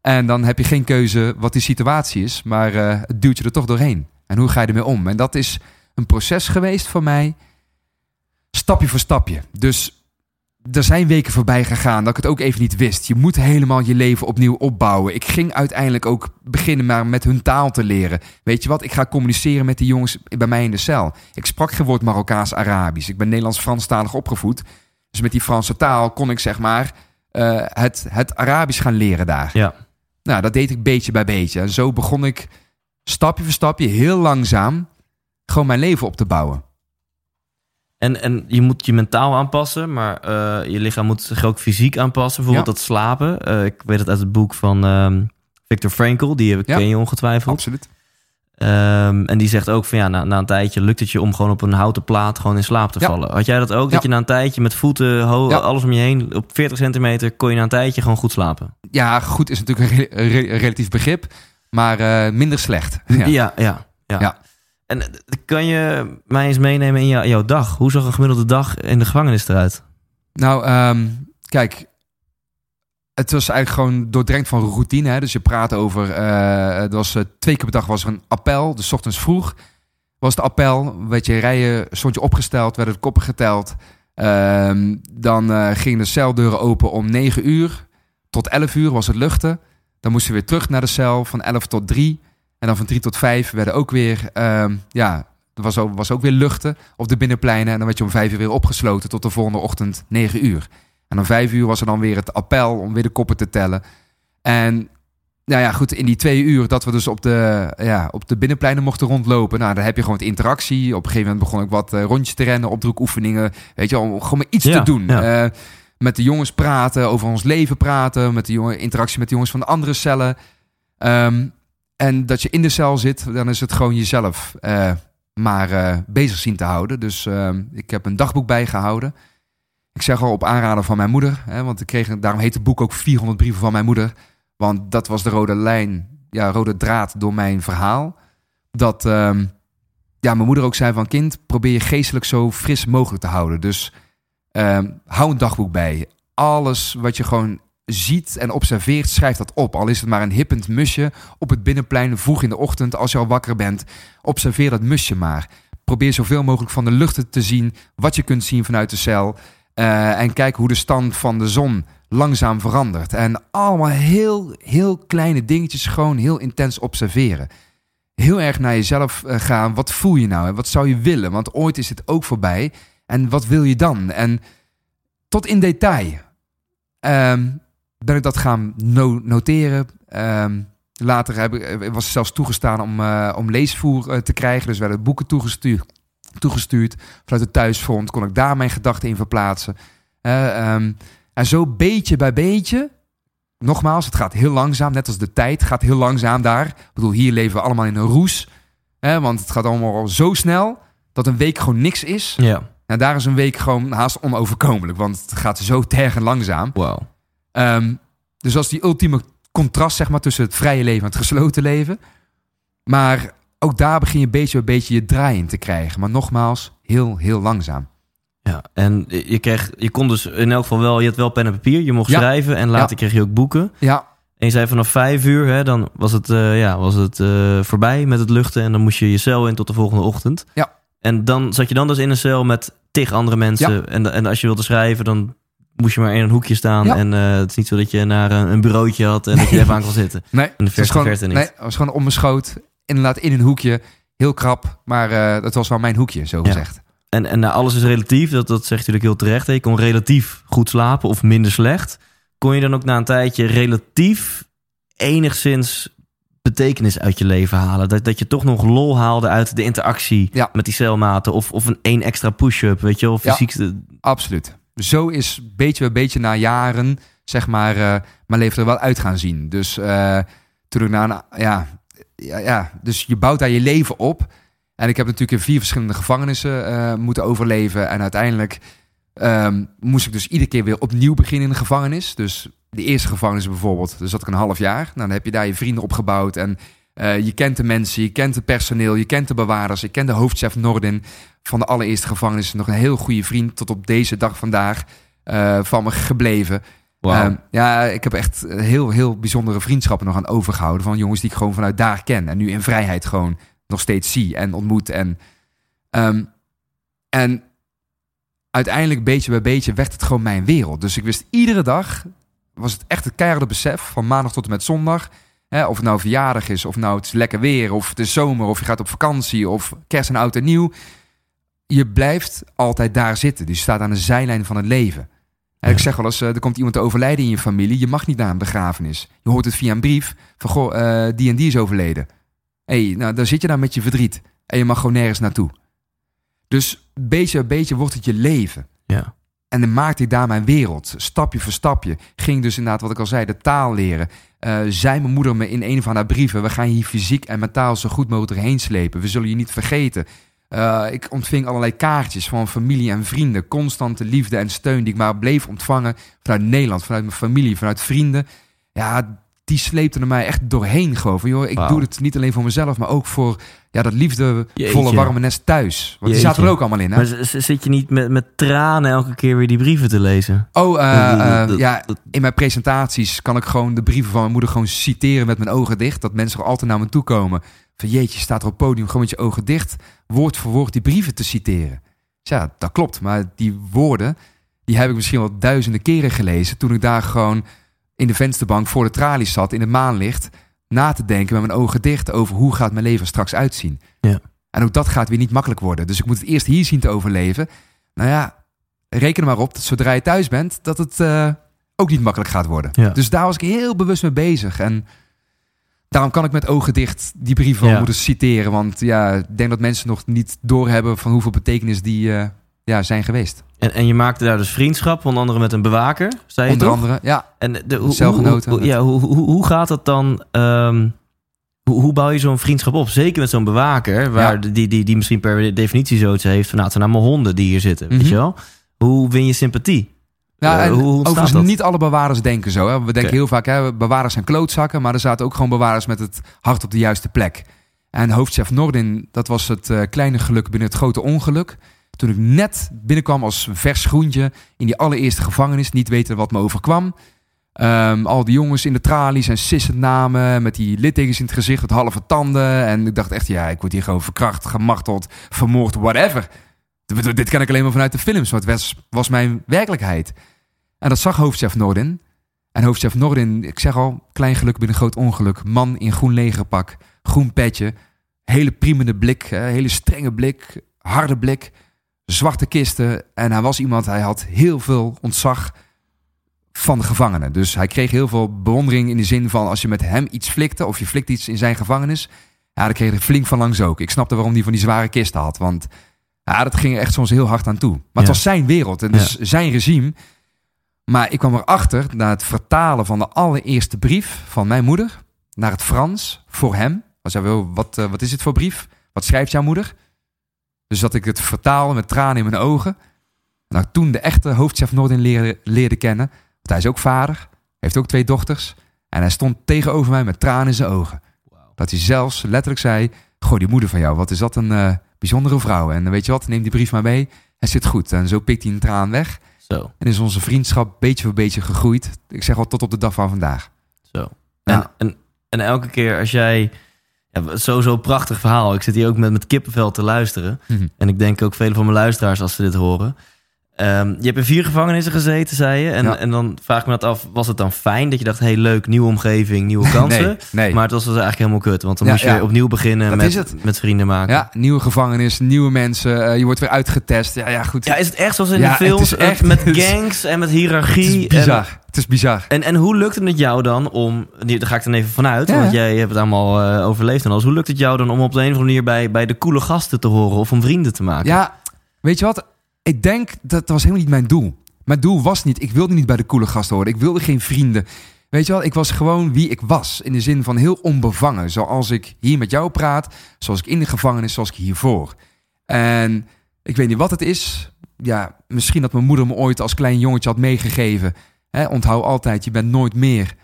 En dan heb je geen keuze wat die situatie is. Maar eh, het duwt je er toch doorheen. En hoe ga je ermee om? En dat is een proces geweest voor mij. Stapje voor stapje. Dus er zijn weken voorbij gegaan dat ik het ook even niet wist. Je moet helemaal je leven opnieuw opbouwen. Ik ging uiteindelijk ook beginnen maar met hun taal te leren. Weet je wat? Ik ga communiceren met die jongens bij mij in de cel. Ik sprak geen woord Marokkaans-Arabisch. Ik ben Nederlands-Franstalig opgevoed. Dus met die Franse taal kon ik zeg maar uh, het, het Arabisch gaan leren daar. Ja. Nou, dat deed ik beetje bij beetje. En zo begon ik stapje voor stapje, heel langzaam, gewoon mijn leven op te bouwen. En, en je moet je mentaal aanpassen, maar uh, je lichaam moet zich ook fysiek aanpassen. Bijvoorbeeld dat slapen. Uh, ik weet het uit het boek van um, Viktor Frankl, die ken je ongetwijfeld. Absoluut. Um, en die zegt ook van ja, na, na, een tijdje lukt het je om gewoon op een houten plaat gewoon in slaap te vallen. Had jij dat ook? Dat je na een tijdje met voeten, alles om je heen, op 40 centimeter, kon je na een tijdje gewoon goed slapen? Ja, goed is natuurlijk een, re re relatief begrip, maar uh, minder slecht. Ja, ja, ja. ja. En eh, kan je mij eens meenemen in jou, jouw dag? Hoe zag een gemiddelde dag in de gevangenis eruit? Nou, um, kijk, het was eigenlijk gewoon doordrenkt van routine. Hè? Dus je praat over. Uh, het was uh, twee keer per dag was er een appel. Dus ochtends vroeg was het appel. Weet je, rijen stond je opgesteld, werden de koppen geteld. Uh, dan gingen de celdeuren open om 9 uur. Tot 11 uur was het luchten. Dan moesten we weer terug naar de cel van 11 tot 3. En dan van 3 tot 5 werden ook weer. Ehm, ja, er was ook, was ook weer luchten op de binnenpleinen. En dan werd je om 5 uur weer opgesloten tot de volgende ochtend 9 uur. En om vijf uur was er dan weer het appel om weer de koppen te tellen. En nou ja, goed, in die twee uur dat we dus op de, ja, op de binnenpleinen mochten rondlopen. Nou, dan heb je gewoon het interactie. Op een gegeven moment begon ik wat uh, rondjes te rennen, opdroekoefeningen. Weet je, om gewoon maar iets ja, te doen. Ja. Uh, met de jongens praten, over ons leven praten. Met de jongen, interactie met de jongens van de andere cellen. Um, en dat je in de cel zit, dan is het gewoon jezelf uh, maar bezig zien te houden. Dus ehm, ik heb een dagboek bijgehouden. Ik zeg al op aanraden van mijn moeder, hè, want ik kreeg, daarom heet het boek ook 400 brieven van mijn moeder. Want dat was de rode lijn, ja, rode draad door mijn verhaal. Dat um, ja, mijn moeder ook zei van kind, probeer je geestelijk zo fris mogelijk te houden. Dus um, hou een dagboek bij. Alles wat je gewoon ziet en observeert, schrijf dat op. Al is het maar een hippend musje op het binnenplein vroeg in de ochtend als je al wakker bent. Observeer dat musje maar. Probeer zoveel mogelijk van de lucht te zien, wat je kunt zien vanuit de cel. Uh, en kijk hoe de stand van de zon langzaam verandert. En allemaal heel, heel kleine dingetjes gewoon heel intens observeren. Heel erg naar jezelf uh, gaan. Wat voel je nou en wat zou je willen? Want ooit is het ook voorbij. En wat wil je dan? En tot in detail um, ben ik dat gaan no noteren. Um, later heb ik, was het zelfs toegestaan om, uh, om leesvoer te krijgen. Dus werden boeken toegestuurd toegestuurd. Vanuit het thuisfront kon ik daar mijn gedachten in verplaatsen. Uh, um, en zo beetje bij beetje, nogmaals, het gaat heel langzaam, net als de tijd gaat heel langzaam daar. Ik bedoel, hier leven we allemaal in een roes. Hè, want het gaat allemaal zo snel dat een week gewoon niks is. Ja. En daar is een week gewoon haast onoverkomelijk, want het gaat zo tergend langzaam. Wow. Um, dus als die ultieme contrast zeg maar, tussen het vrije leven en het gesloten leven. Maar ook daar begin je beetje bij beetje je draai in te krijgen. Maar nogmaals, heel, heel langzaam. Ja, en je, kreeg, je kon dus in elk geval wel, je had wel pen en papier, je mocht ja. schrijven en later ja. kreeg je ook boeken. Ja. En je zei vanaf vijf uur, hè, dan was het, uh, ja, was het uh, voorbij met het luchten en dan moest je je cel in tot de volgende ochtend. Ja. En dan zat je dan dus in een cel met tig andere mensen. Ja. En, en als je wilde schrijven, dan moest je maar in een hoekje staan. Ja. En uh, het is niet zo dat je naar een, een bureautje had en dat je even aan kon zitten. Nee, in de het was gewoon, verte niet. nee, het was gewoon om mijn schoot. Inderdaad in een hoekje. Heel krap, maar uh, dat was wel mijn hoekje, zo gezegd. Ja. En, en nou, alles is relatief, dat, dat zegt natuurlijk heel terecht. Hè? Je kon relatief goed slapen of minder slecht. Kon je dan ook na een tijdje relatief enigszins betekenis uit je leven halen? Dat, dat je toch nog lol haalde uit de interactie ja. met die celmaten... of, of een één extra push-up, weet je? Of fysiek... Ja, absoluut. Zo is beetje bij beetje na jaren, zeg maar, uh, mijn leven er wel uit gaan zien. Dus uh, toen ik na een, ja, ja, ja, dus je bouwt daar je leven op. En ik heb natuurlijk in vier verschillende gevangenissen uh, moeten overleven. En uiteindelijk um, moest ik dus iedere keer weer opnieuw beginnen in de gevangenis. Dus de eerste gevangenis bijvoorbeeld, dus zat ik een half jaar. Nou, dan heb je daar je vrienden opgebouwd. En uh, je kent de mensen, je kent het personeel, je kent de bewaarders. Ik ken de hoofdchef Nordin van de allereerste gevangenis. Nog een heel goede vriend tot op deze dag vandaag uh, van me gebleven. Wow. Um, ja, ik heb echt heel, heel bijzondere vriendschappen nog aan overgehouden. Van jongens die ik gewoon vanuit daar ken. En nu in vrijheid gewoon nog steeds zie en ontmoet. En, um, en uiteindelijk, beetje bij beetje, werd het gewoon mijn wereld. Dus ik wist iedere dag, was het echt het keiharde besef, van maandag tot en met zondag. Hè, of het nou verjaardag is, of nou het is lekker weer, of het is zomer, of je gaat op vakantie, of kerst en oud en nieuw. Je blijft altijd daar zitten. Dus je staat aan de zijlijn van het leven. En ik zeg wel eens, eh, er komt iemand te overlijden in je familie. Je mag niet naar een begrafenis. Je hoort het via een brief van, goh, eh, die en die is overleden. Hé, hey, nou, dan zit je daar met je verdriet. En je mag gewoon nergens naartoe. Dus beetje bij beetje wordt het je leven. Ja. En dan maakte ik daar mijn wereld. Stapje voor stapje. Ging dus inderdaad, wat ik al zei, de taal leren. Uh, zei mijn moeder me in een van haar brieven... we gaan hier fysiek en mentaal zo goed mogelijk erheen slepen. We zullen je niet vergeten. Uh, ik ontving allerlei kaartjes van familie en vrienden. Constante liefde en steun die ik maar bleef ontvangen... vanuit Nederland, vanuit mijn familie, vanuit vrienden. Ja, die sleepte er mij echt doorheen gewoon. Van, joh, ik doe het niet alleen voor mezelf, maar ook voor ja, dat liefdevolle, warme nest thuis. Want die zaten er ook allemaal in. Hè? Maar zit je niet met, met tranen elke keer weer die brieven te lezen? Oh, eh, eh, Dat- ja, dat- in mijn presentaties kan ik gewoon de brieven van mijn moeder gewoon citeren met mijn ogen dicht. Dat mensen er altijd naar me toe komen. Van jeetje, je staat er op het podium gewoon met je ogen dicht, woord voor woord die brieven te citeren. Dus ja, dat klopt. Maar die woorden, die heb ik misschien wel duizenden keren gelezen toen ik daar gewoon in de vensterbank voor de tralies zat in het maanlicht na te denken met mijn ogen dicht over hoe gaat mijn leven straks uitzien. Ja. En ook dat gaat weer niet makkelijk worden. Dus ik moet het eerst hier zien te overleven. Nou ja, reken er maar op dat zodra je thuis bent, dat het eh, ook niet makkelijk gaat worden. Ja. Dus daar was ik heel bewust mee bezig. En daarom kan ik met ogen dicht die brief van Ja. moeten citeren. Want ja, ik denk dat mensen nog niet doorhebben van hoeveel betekenis die eh, ja, zijn geweest. En, en je maakte daar dus vriendschap, onder andere met een bewaker, zei je Onder toch? andere, ja. En de, hoe, Celgenoten. hoe- hoe- ja, hoe, hoe, hoe gaat dat dan? ehm, hoe, hoe bouw je zo'n vriendschap op? Zeker met zo'n bewaker, waar Ja. die, die, die misschien per definitie zoiets heeft van... nou, het zijn allemaal honden die hier zitten, weet Mhm. je wel? Hoe win je sympathie? Ja, en hoe- hoe ontstaat overigens, dat? niet alle bewaarders denken zo. Hè. We denken heel vaak, hè, bewaarders zijn klootzakken, maar er zaten ook gewoon bewaarders met het hart op de juiste plek. En hoofdchef Nordin, dat was het eh, kleine geluk binnen het grote ongeluk. Toen ik net binnenkwam als vers groentje in die allereerste gevangenis, niet weten wat me overkwam. Ehm, al die jongens in de tralies en sissend namen, met die littekens in het gezicht, het halve tanden. En ik dacht echt, ja, ik word hier gewoon verkracht, gemarteld, vermoord, whatever. Dit ken ik alleen maar vanuit de films, want het was, was mijn werkelijkheid. En dat zag hoofdchef Nordin. En hoofdchef Nordin, ik zeg al, klein geluk binnen groot ongeluk. Man in groen legerpak, groen petje. Hele priemende blik, hele strenge blik, harde blik. Zwarte kisten. En hij was iemand, hij had heel veel ontzag van de gevangenen. Dus hij kreeg heel veel bewondering in de zin van... als je met hem iets flikte of je flikt iets in zijn gevangenis... ja, dan kreeg hij flink van langs ook. Ik snapte waarom hij van die zware kisten had. Want ja, dat ging er echt soms heel hard aan toe. Maar het was zijn wereld en dus zijn regime... Maar ik kwam erachter na het vertalen van de allereerste brief van mijn moeder naar het Frans voor hem. Hij zei, "Wel, wat, eh, wat is dit voor brief? Wat schrijft jouw moeder? Dus dat ik het vertaal met tranen in mijn ogen. Nou, toen de echte hoofdchef Noordin leerde, leerde kennen. Want hij is ook vader, heeft ook twee dochters. En hij stond tegenover mij met tranen in zijn ogen. Dat hij zelfs letterlijk zei, goh, die moeder van jou, wat is dat een eh, bijzondere vrouw. En weet je wat, neem die brief maar mee. Hij zit goed. En zo pikt hij een traan weg. Zo, En is onze vriendschap beetje voor beetje gegroeid. Ik zeg al tot op de dag van vandaag. zo. Ja. En, en elke keer als jij... Ja, sowieso een prachtig verhaal. Ik zit hier ook met, met kippenvel te luisteren. Mhm. En ik denk ook vele van mijn luisteraars als ze dit horen. Ehm, je hebt in vier gevangenissen gezeten, zei je. En, Ja. en dan vraag ik me dat af, was het dan fijn dat je dacht... hey, leuk, nieuwe omgeving, nieuwe kansen? Nee, nee. Maar het was dus eigenlijk helemaal kut. Want dan Ja, moest je ja. opnieuw beginnen Dat met, het. met vrienden maken. Ja, nieuwe gevangenis, nieuwe mensen. eh, je wordt weer uitgetest. Ja, ja goed. Ja, is het echt zoals in Ja, de het films? is echt- met het gangs en met het hiërarchie. is bizar. het is bizar. En, en, en hoe lukt het jou dan om... Daar ga ik dan even vanuit, want jij hebt het allemaal eh, overleefd en alles. Hoe lukt het jou dan om op de een of andere manier bij, bij de coole gasten te horen... of om vrienden te maken? Ja, weet je wat? Ik denk dat was helemaal niet mijn doel. Mijn doel was niet, ik wilde niet bij de coole gasten horen. Ik wilde geen vrienden. Weet je wel, ik was gewoon wie ik was. In de zin van heel onbevangen. Zoals ik hier met jou praat. Zoals ik in de gevangenis, zoals ik hiervoor. En ik weet niet wat het is. Ja, misschien dat mijn moeder me ooit als klein jongetje had meegegeven. Onthoud altijd, je bent nooit meer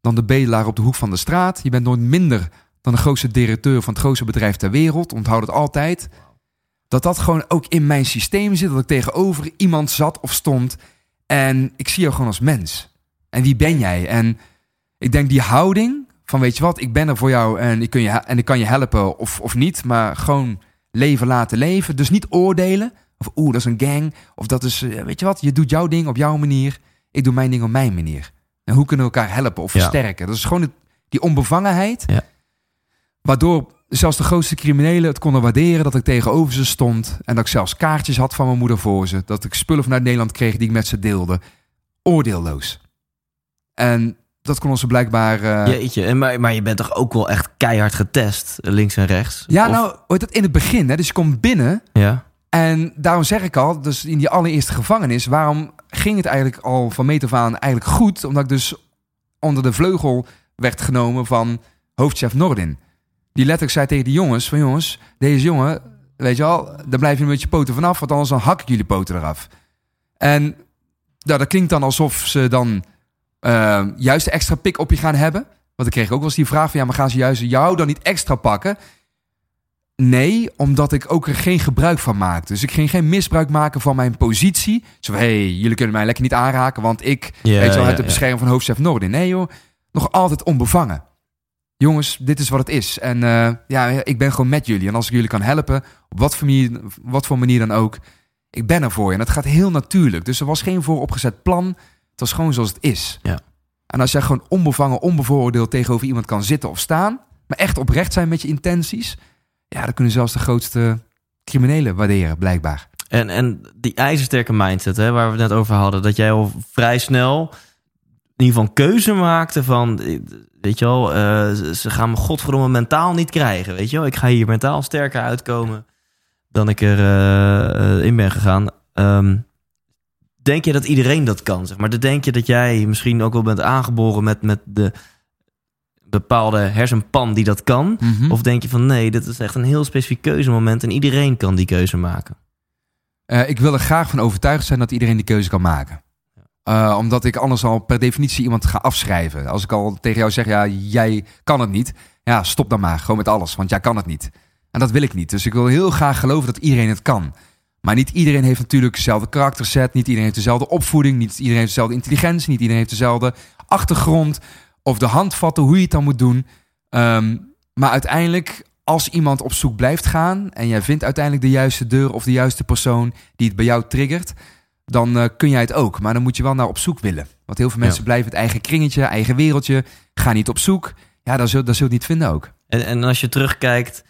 dan de bedelaar op de hoek van de straat. Je bent nooit minder dan de grootste directeur van het grootste bedrijf ter wereld. Onthoud het altijd. Dat dat gewoon ook in mijn systeem zit. Dat ik tegenover iemand zat of stond. En ik zie jou gewoon als mens. En wie ben jij? En ik denk die houding van weet je wat, ik ben er voor jou en ik, kun je, en ik kan je helpen of, of niet. Maar gewoon leven laten leven. Dus niet oordelen. Of oeh, dat is een gang. Of dat is, eh, weet je wat, je doet jouw ding op jouw manier. Ik doe mijn ding op mijn manier. En hoe kunnen we elkaar helpen of Ja. versterken? Dat is gewoon het- die onbevangenheid. Ja. Waardoor zelfs de grootste criminelen het konden waarderen dat ik tegenover ze stond. En dat ik zelfs kaartjes had van mijn moeder voor ze. Dat ik spullen vanuit Nederland kreeg die ik met ze deelde. Oordeelloos. En dat konden ze blijkbaar... eh, Jeetje, en maar, maar je bent toch ook wel echt keihard getest, links en rechts? ja, Of- nou, hoort dat in het begin. Hè? Dus je komt binnen Ja, En daarom zeg ik al, dus in die allereerste gevangenis, waarom ging het eigenlijk al van meet af aan eigenlijk goed? Omdat ik dus onder de vleugel werd genomen van hoofdchef Nordin. Die letterlijk zei tegen die jongens, van jongens, deze jongen, weet je al, daar blijf je met je poten vanaf, want anders dan hak ik jullie poten eraf. En nou, dat klinkt dan alsof ze dan eh, juist een extra pik op je gaan hebben. Want ik kreeg ook wel eens die vraag van, ja, maar gaan ze juist jou dan niet extra pakken? Nee, omdat ik ook er geen gebruik van maakte. Dus ik ging geen misbruik maken van mijn positie. Zo, hé, hey, jullie kunnen mij lekker niet aanraken, want ik, Ja, weet je wel, ja, het de ja. bescherming van hoofdchef Nordin. Nee joh, nog altijd onbevangen. Jongens, dit is wat het is. En eh, ja, ik ben gewoon met jullie. En als ik jullie kan helpen, op wat voor manier, wat voor manier dan ook, ik ben er voor je. En dat gaat heel natuurlijk. Dus er was geen vooropgezet plan. Het was gewoon zoals het is. Ja. En als jij gewoon onbevangen, onbevooroordeeld tegenover iemand kan zitten of staan, maar echt oprecht zijn met je intenties, ja, dan kunnen zelfs de grootste criminelen waarderen, blijkbaar. En, en die ijzersterke mindset, hè, waar we het net over hadden, dat jij al vrij snel in ieder geval een keuze maakte van, weet je wel, eh, ze- gaan me godverdomme mentaal niet krijgen, weet je wel. Ik ga hier mentaal sterker uitkomen dan ik er eh, eh, in ben gegaan. Ehm, denk je dat iedereen dat kan, zeg maar? Dan Denk je dat jij misschien ook wel bent aangeboren met, met de bepaalde hersenpan die dat kan? Of denk je van, nee, dit is echt een heel specifiek keuzemoment en iedereen kan die keuze maken? Ik wil er graag van overtuigd zijn dat iedereen die keuze kan maken. Eh, omdat ik anders al per definitie iemand ga afschrijven. Als ik al tegen jou zeg, ja, jij kan het niet. Ja, stop dan maar, gewoon met alles, want jij kan het niet. En dat wil ik niet. Dus ik wil heel graag geloven dat iedereen het kan. Maar niet iedereen heeft natuurlijk dezelfde karakterset. Niet iedereen heeft dezelfde opvoeding. Niet iedereen heeft dezelfde intelligentie. Niet iedereen heeft dezelfde achtergrond. Of de handvatten, hoe je het dan moet doen. Ehm, maar uiteindelijk, als iemand op zoek blijft gaan... en jij vindt uiteindelijk de juiste deur of de juiste persoon... die het bij jou triggert, dan eh, kun jij het ook. Maar dan moet je wel naar op zoek willen. Want heel veel Ja. mensen blijven het eigen kringetje, eigen wereldje. Gaan niet op zoek. Ja, dan zul, dan zul je het niet vinden ook. En, en als je terugkijkt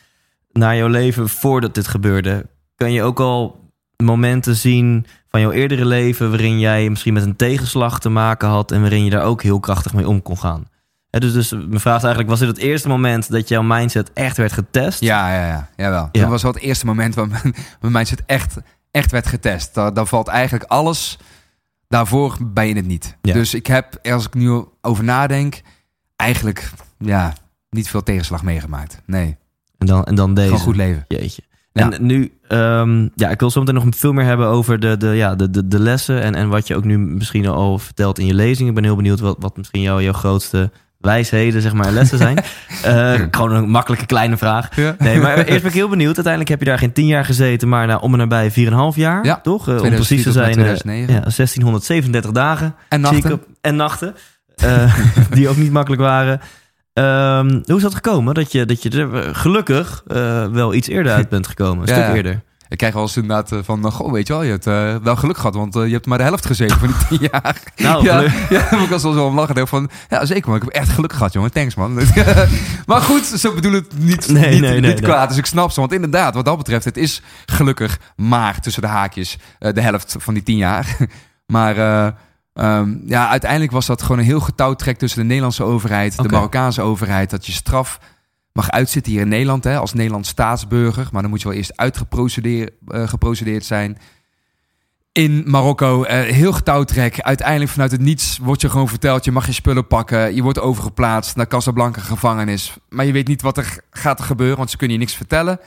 naar jouw leven voordat dit gebeurde, kan je ook al momenten zien van jouw eerdere leven waarin jij misschien met een tegenslag te maken had en waarin je daar ook heel krachtig mee om kon gaan. Dus, dus mijn vraag is eigenlijk, was dit het eerste moment dat jouw mindset echt werd getest? Ja, ja, ja. Jawel. Ja. Dat was wel het eerste moment waar mijn, mijn mindset echt, echt werd getest. Dan, dan valt eigenlijk alles... Daarvoor ben je het niet. Ja. Dus ik heb, als ik nu over nadenk... eigenlijk ja, niet veel tegenslag meegemaakt. Nee, En dan, en dan deze. gewoon goed leven. Jeetje. Ja. En nu, ehm, ja, ik wil zo meteen nog veel meer hebben over de, de, ja, de, de, de lessen en, en wat je ook nu misschien al vertelt in je lezing. Ik ben heel benieuwd wat, wat misschien jouw, jouw grootste wijsheden, zeg maar, en lessen zijn. Eh, gewoon een makkelijke kleine vraag. Ja. Nee, maar eerst ben ik heel benieuwd. Uiteindelijk heb je daar geen tien jaar gezeten, maar nou, om en nabij 4,5 jaar, Ja, toch? Eh, om 2004 precies te zijn, eh, 2009. ja, 1637 dagen. En nachten. op- en nachten. die ook niet makkelijk waren. Ehm, hoe is dat gekomen? Dat je, dat je er gelukkig wel iets eerder uit bent gekomen. Een Ja, stuk eerder. Ik krijg wel eens inderdaad eh, van... eh, Goh, weet je wel, je hebt eh, wel geluk gehad. Want je hebt maar de helft gezeten van die tien jaar. Nou, ja, geluk. ja, heb ik was wel zo om lachen. Van, ja, zeker man. Ik heb echt geluk gehad, jongen. Thanks, man. maar goed, zo bedoel ik het niet, Nee, niet, nee, nee, niet nee. kwaad. Dus ik snap ze. Want inderdaad, wat dat betreft, het is gelukkig maar tussen de haakjes de helft van die tien jaar. maar eh, ehm, ja, uiteindelijk was dat gewoon een heel getouwtrek tussen de Nederlandse overheid, de Marokkaanse overheid. Dat je straf mag uitzitten hier in Nederland hè, als Nederlands staatsburger. Maar dan moet je wel eerst uitgeprocedeerd eh, geprocedeerd zijn in Marokko. eh, heel getouwtrek. Uiteindelijk vanuit het niets wordt je gewoon verteld... je mag je spullen pakken. Je wordt overgeplaatst naar Casablanca gevangenis. Maar je weet niet wat er gaat gebeuren... want ze kunnen je niks vertellen.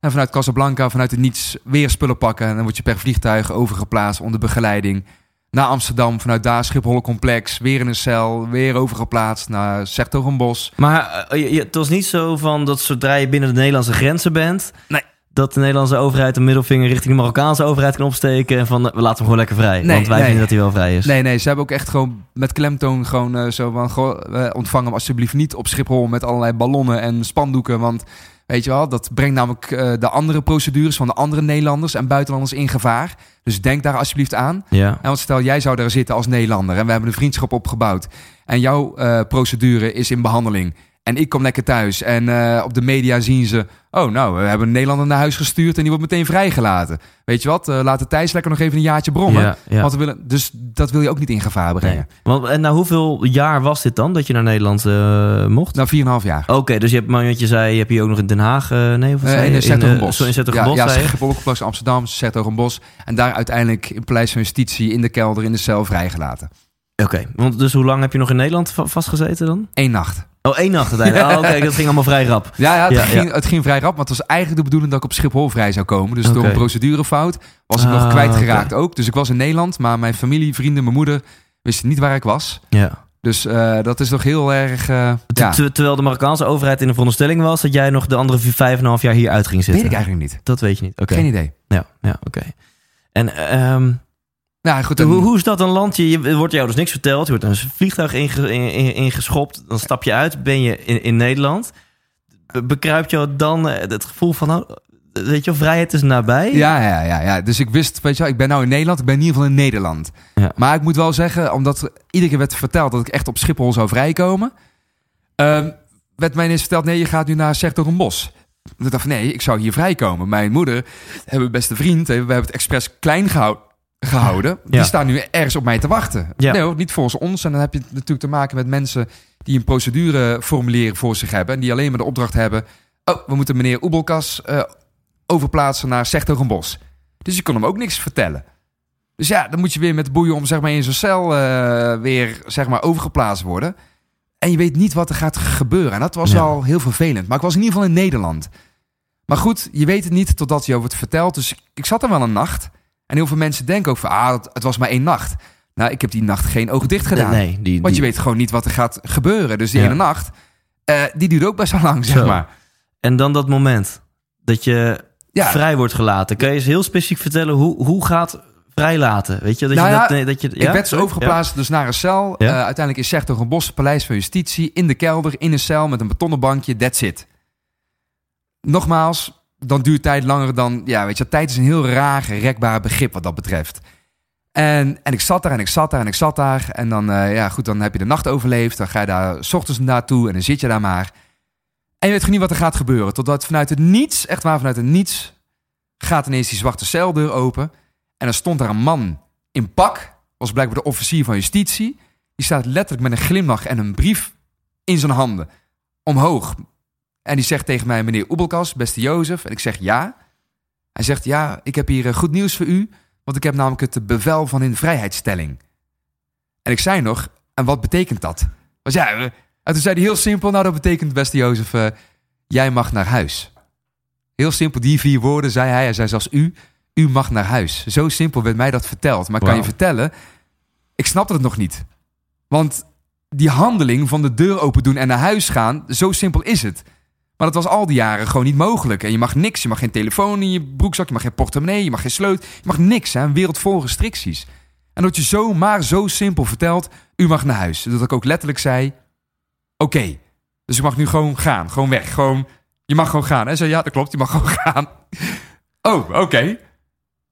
En vanuit Casablanca, vanuit het niets... weer spullen pakken. En dan word je per vliegtuig overgeplaatst onder begeleiding... naar Amsterdam. Vanuit daar Schiphol complex. Weer in een cel. Weer overgeplaatst naar Sertogenbos. Maar eh, het was niet zo van dat zodra je binnen de Nederlandse grenzen bent... Nee. dat de Nederlandse overheid een middelvinger richting de Marokkaanse overheid kan opsteken. En van, eh, we laten hem gewoon lekker vrij. Nee, want wij nee. vinden dat hij wel vrij is. Nee, nee, ze hebben ook echt gewoon met klemtoon gewoon eh, zo van... Goh, eh, ontvang hem alsjeblieft niet op Schiphol met allerlei ballonnen en spandoeken. Want weet je wel, dat brengt namelijk eh, de andere procedures van de andere Nederlanders en buitenlanders in gevaar. Dus denk daar alsjeblieft aan. Ja. En want stel, jij zou daar zitten als Nederlander en we hebben een vriendschap opgebouwd. En jouw eh, procedure is in behandeling. En ik kom lekker thuis en eh, op de media zien ze... Oh, nou, we hebben een Nederlander naar huis gestuurd en die wordt meteen vrijgelaten. Weet je wat, eh, laat de Thijs lekker nog even een jaartje brommen. Ja, ja. Want we willen, dus dat wil je ook niet in gevaar brengen. Nee. Want, en na hoeveel jaar was dit dan dat je naar Nederland eh, mocht? Nou, 4,5 jaar. Oké, dus je hebt, maar wat je zei, je hebt hier ook nog in Den Haag, nee, of in je? de Zertogenbos. zo in Zertogenbos, Ja, ja je? Amsterdam, Zertogenbos. En daar uiteindelijk in Paleis van Justitie in de kelder in de cel vrijgelaten. Oké, want dus hoe lang heb je nog in Nederland va- vastgezeten dan? Eén nacht. Oh, één nacht uiteindelijk. Oh, oké, dat ging allemaal vrij rap. Ja, ja, het, Ja, ging, ja. het ging vrij rap, want het was eigenlijk de bedoeling dat ik op Schiphol vrij zou komen. Dus door een procedurefout was ik nog Ah, kwijtgeraakt ook. Dus ik was in Nederland, maar mijn familie, vrienden, mijn moeder wisten niet waar ik was. Ja. Dus eh, dat is toch heel erg... eh, ja, ter- terwijl de Marokkaanse overheid in de veronderstelling was dat jij nog de andere vijf en een half jaar hier uit ging zitten. weet ik eigenlijk niet. Dat weet je niet. Oké. Geen idee. Ja, ja oké. En ehm, Nou goed, hoe, hoe is dat een landje? Je, wordt jou dus niks verteld. Je wordt een vliegtuig inge- in- in- ingeschopt. Dan stap je uit, ben je in, in Nederland. Be- Bekruipt jou dan eh, het gevoel van, oh, weet je, vrijheid is nabij? Ja, ja, ja, ja. Dus ik wist, weet je wel, ik ben nou in Nederland. Ik ben in ieder geval in Nederland. Ja. Maar ik moet wel zeggen, omdat iedere keer werd verteld dat ik echt op Schiphol zou vrijkomen, ehm, werd mij ineens verteld, nee, je gaat nu naar Sertogenbos. Ik dacht van, nee, ik zou hier vrijkomen. Mijn moeder, hebben beste vriend, we hebben het expres klein gehou- gehouden. Die staan nu ergens op mij te wachten. Ja. Nee hoor, niet volgens ons. En dan heb je natuurlijk te maken met mensen die een procedureformulier voor zich hebben. En die alleen maar de opdracht hebben, oh, we moeten meneer Oebelkas eh, overplaatsen naar Sertogenbos. Dus je kon hem ook niks vertellen. Dus ja, dan moet je weer met boeien om zeg maar in zo'n cel eh, weer zeg maar overgeplaatst worden. En je weet niet wat er gaat gebeuren. En dat was Ja. wel heel vervelend. Maar ik was in ieder geval in Nederland. Maar goed, je weet het niet totdat je over het vertelt. Dus ik zat er wel een nacht. En heel veel mensen denken ook van, ah, het- was maar één nacht. Nou, ik heb die nacht geen ogen dicht gedaan. Nee, die, Want je die- weet gewoon niet wat er gaat gebeuren. Dus die Ja. ene nacht, eh, die duurt ook best wel lang, zeg Zo. maar. En dan dat moment dat je Ja, vrij wordt gelaten. Kun je eens heel specifiek vertellen hoe, hoe gaat vrijlaten? Weet je, dat Nou je ja, dat, nee, dat je, Ik werd dus Sorry? overgeplaatst dus naar een cel. Ja. Eh, uiteindelijk is Sertogenbos, Paleis van Justitie, in de kelder, in een cel met een betonnen bankje, that's it. Nogmaals, dan duurt tijd langer dan... Ja, weet je, tijd is een heel raar, rekbaar begrip wat dat betreft. En, en ik zat daar en ik zat daar en ik zat daar. En dan, eh, ja goed, dan heb je de nacht overleefd. Dan ga je daar s ochtends naartoe en dan zit je daar maar. En je weet gewoon niet wat er gaat gebeuren. Totdat vanuit het niets, echt waar, vanuit het niets... gaat ineens die zwarte celdeur open. En dan stond daar een man in pak. Was blijkbaar de officier van justitie. Die staat letterlijk met een glimlach en een brief in zijn handen. Omhoog. En die zegt tegen mij, meneer Oebelkas, beste Jozef. En ik zeg ja. Hij zegt, ja, ik heb hier eh, goed nieuws voor u. Want ik heb namelijk het bevel van in vrijheidstelling. En ik zei nog, en wat betekent dat? Was ja, eh, en toen zei hij heel simpel, nou dat betekent, beste Jozef, eh, jij mag naar huis. Heel simpel, die vier woorden zei hij. Hij zei zelfs u, u mag naar huis. Zo simpel werd mij dat verteld. Maar ik kan je vertellen, ik snapte het nog niet. Want die handeling van de deur open doen en naar huis gaan, zo simpel is het. Maar dat was al die jaren gewoon niet mogelijk. En je mag niks, je mag geen telefoon in je broekzak, je mag geen portemonnee, je mag geen sleutel, je mag niks. Hè? Een wereld vol restricties. En dat je zomaar zo simpel vertelt, u mag naar huis. Dat ik ook letterlijk zei, oké. Dus ik mag nu gewoon gaan, gewoon weg, gewoon, je mag gewoon gaan. En zei, ja, dat klopt, je mag gewoon gaan. Oh, oké.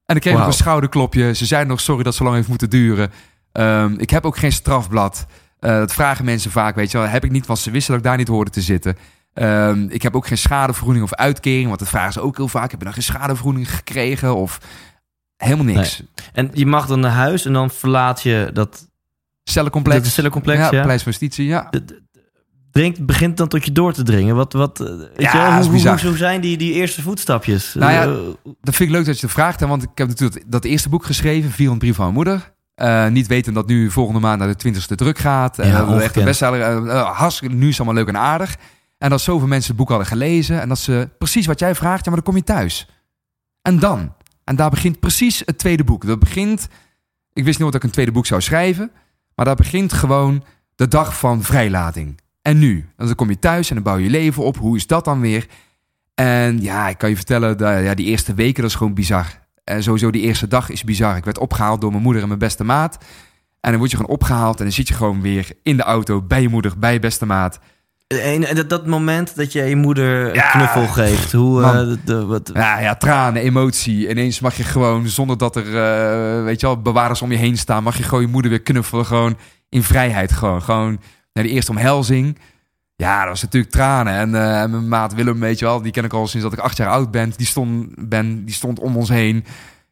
En ik kreeg nog een schouderklopje. Ze zeiden nog, sorry dat het zo lang heeft moeten duren. Ehm, ik heb ook geen strafblad. Eh, dat vragen mensen vaak, weet je wel. Heb ik niet, want ze wisten dat ik daar niet hoorde te zitten. Ehm, ik heb ook geen schadevergoeding of uitkering, want dat vragen ze ook heel vaak. Heb je dan geen schadevergoeding gekregen of helemaal niks? En je mag dan naar huis en dan verlaat je dat, Cellencomplex. cellencomplex. ja, Ja, Paleis van Justitie, ja. Drinkt, begint dan tot je door te dringen. Wat, wat, eh, weet Ja, je hoe, hoe, zijn die, die eerste voetstapjes? Nou ja, Eh, Dat vind ik leuk dat je het vraagt, hè, want ik heb natuurlijk dat eerste boek geschreven, 400 brief van mijn moeder. Eh, niet weten dat nu volgende maand naar de 20ste druk gaat. En dat echt een bestseller. hartstikke, nu is allemaal leuk en aardig. En dat zoveel mensen het boek hadden gelezen. En dat ze precies wat jij vraagt, ja, maar dan kom je thuis. En dan? En daar begint precies het tweede boek. Dat begint, ik wist niet wat ik een tweede boek zou schrijven. Maar daar begint gewoon de dag van vrijlating. En nu? En dan kom je thuis en dan bouw je leven op. Hoe is dat dan weer? En ja, ik kan je vertellen, dat, ja, die eerste weken, dat is gewoon bizar. En sowieso die eerste dag is bizar. Ik werd opgehaald door mijn moeder en mijn beste maat. En dan word je gewoon opgehaald en dan zit je gewoon weer in de auto bij je moeder, bij je beste maat. En, en dat, dat moment dat je je moeder een Ja, knuffel geeft. Hoe, man. eh, de, wat, Ja, ja, tranen, emotie. Ineens mag je gewoon, zonder dat er, eh, weet je wel, bewaarders om je heen staan, mag je gewoon je moeder weer knuffelen. Gewoon in vrijheid gewoon. Gewoon naar de eerste omhelzing. Ja, dat was natuurlijk tranen. En, eh, en mijn maat Willem, weet je wel, die ken ik al sinds dat ik acht jaar oud ben. Die stond, ben, die stond om ons heen.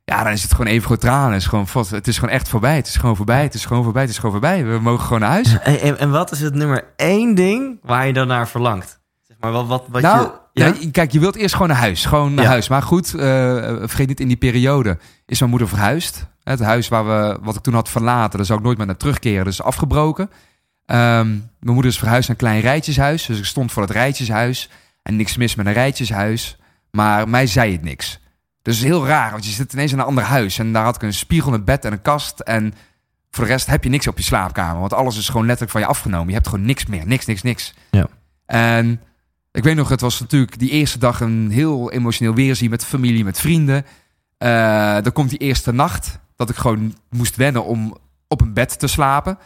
Ja, dan is het gewoon even goed tranen. Het is gewoon, vast- het is gewoon echt voorbij. Het is gewoon voorbij. Het is gewoon voorbij. Het is gewoon voorbij. We mogen gewoon naar huis. en, en, en wat is het nummer één ding waar je dan naar verlangt? Zeg maar, wat, wat, wat nou, je... ja? kijk, je wilt eerst gewoon naar huis. Gewoon naar Ja. huis. Maar goed, eh, vergeet niet, in die periode is mijn moeder verhuisd. Het huis waar we, wat ik toen had verlaten, daar zou ik nooit meer naar terugkeren. Dus afgebroken. Ehm, mijn moeder is verhuisd naar een klein rijtjeshuis. Dus ik stond voor het rijtjeshuis. En niks mis met een rijtjeshuis. Maar mij zei het niks. Dus het is heel raar, want je zit ineens in een ander huis. En daar had ik een spiegel, een bed en een kast. En voor de rest heb je niks op je slaapkamer. Want alles is gewoon letterlijk van je afgenomen. Je hebt gewoon niks meer. Niks, niks, niks. Ja. En ik weet nog, het was natuurlijk die eerste dag een heel emotioneel weerzien met familie, met vrienden. Eh, dan komt die eerste nacht dat ik gewoon moest wennen om op een bed te slapen.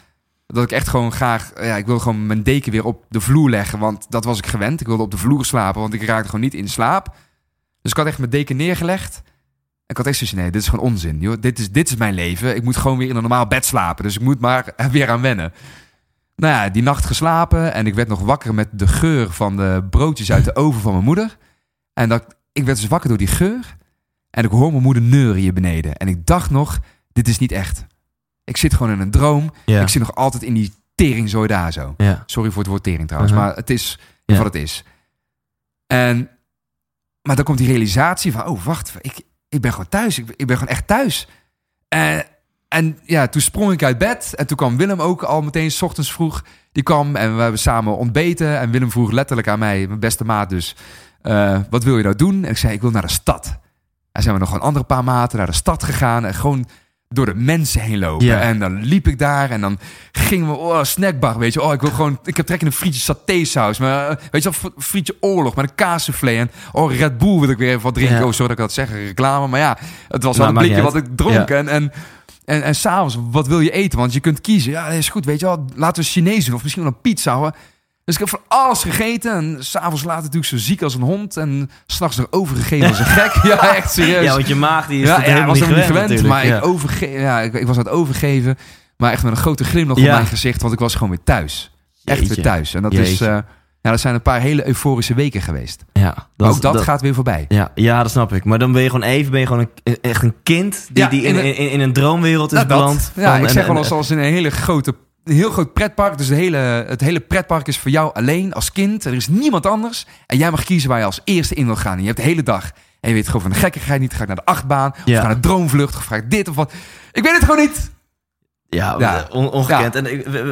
Dat ik echt gewoon graag, ja, ik wilde gewoon mijn deken weer op de vloer leggen, want dat was ik gewend. Ik wilde op de vloer slapen, want ik raakte gewoon niet in slaap. Dus ik had echt mijn deken neergelegd. En ik had echt zoiets, nee, dit is gewoon onzin. Joh. Dit, is, dit is mijn leven. Ik moet gewoon weer in een normaal bed slapen. Dus ik moet maar er weer aan wennen. Nou ja, die nacht geslapen en ik werd nog wakker met de geur van de broodjes uit de oven van mijn moeder. En dat, ik werd dus wakker door die geur. En ik hoor mijn moeder neuren hier beneden. En ik dacht nog, dit is niet echt. Ik zit gewoon in een droom. ja. Ik zit nog altijd in die teringzooi daar zo. ja. Sorry voor het woord tering trouwens, Mhm. maar het is Ja. wat het is. En, maar dan komt die realisatie van, oh wacht, ik, ik ben gewoon thuis. Ik, ik ben gewoon echt thuis. En, en ja, toen sprong ik uit bed en toen kwam Willem ook al meteen, s ochtends vroeg. Die kwam en we hebben samen ontbeten. En Willem vroeg letterlijk aan mij, mijn beste maat dus, eh, wat wil je nou doen? En ik zei, ik wil naar de stad. En zijn we nog een andere paar maten naar de stad gegaan en gewoon door de mensen heen lopen. Ja. En dan liep ik daar en dan gingen we, oh, snackbar, weet je. Oh, ik wil gewoon, ik heb trek in een frietje satésaus. Maar eh, weet je wel, frietje oorlog met een kaassoufflé. En oh, Red Bull wil ik weer even wat drinken. Ja. Oh, sorry dat ik dat zeg, reclame. Maar ja, het was Nou, een blikje wat ik dronk. En, en, en, en s'avonds, wat wil je eten? Want je kunt kiezen. Ja, dat is goed, weet je wel. Laten we Chinees doen of misschien wel een pizza. Hoor. Dus ik heb van alles gegeten. En s'avonds later natuurlijk zo ziek als een hond. En s'nachts er overgegeven als een gek. Ja, echt serieus. ja, want je maag die is Ja, ja, was niet gewend, maar ik, overge ja, ik, ik was aan het overgeven. Maar echt met een grote glimlach Ja. op mijn gezicht. Want ik was gewoon weer thuis. Echt Jeetje. weer thuis. En dat is... Eh, ja, dat zijn een paar hele euforische weken geweest. Ja, Maar ook dat, gaat weer voorbij. Ja, ja, dat snap ik. Maar dan ben je gewoon even ben je gewoon een, echt een kind die, Ja, die in, in in, een- in, een droomwereld is Nou, dat. beland. Ja, van- ik zeg wel als, als in een hele grote, een heel groot pretpark. Dus de hele, het hele pretpark is voor jou alleen als kind. Er is niemand anders. En jij mag kiezen waar je als eerste in wil gaan. En je hebt de hele dag. En je weet gewoon van de gekkigheid niet. Ga ik naar de achtbaan? Of ga naar de droomvlucht? Of ga ik dit of wat? Ik weet het gewoon niet. Ja, Ja. on- ongekend. En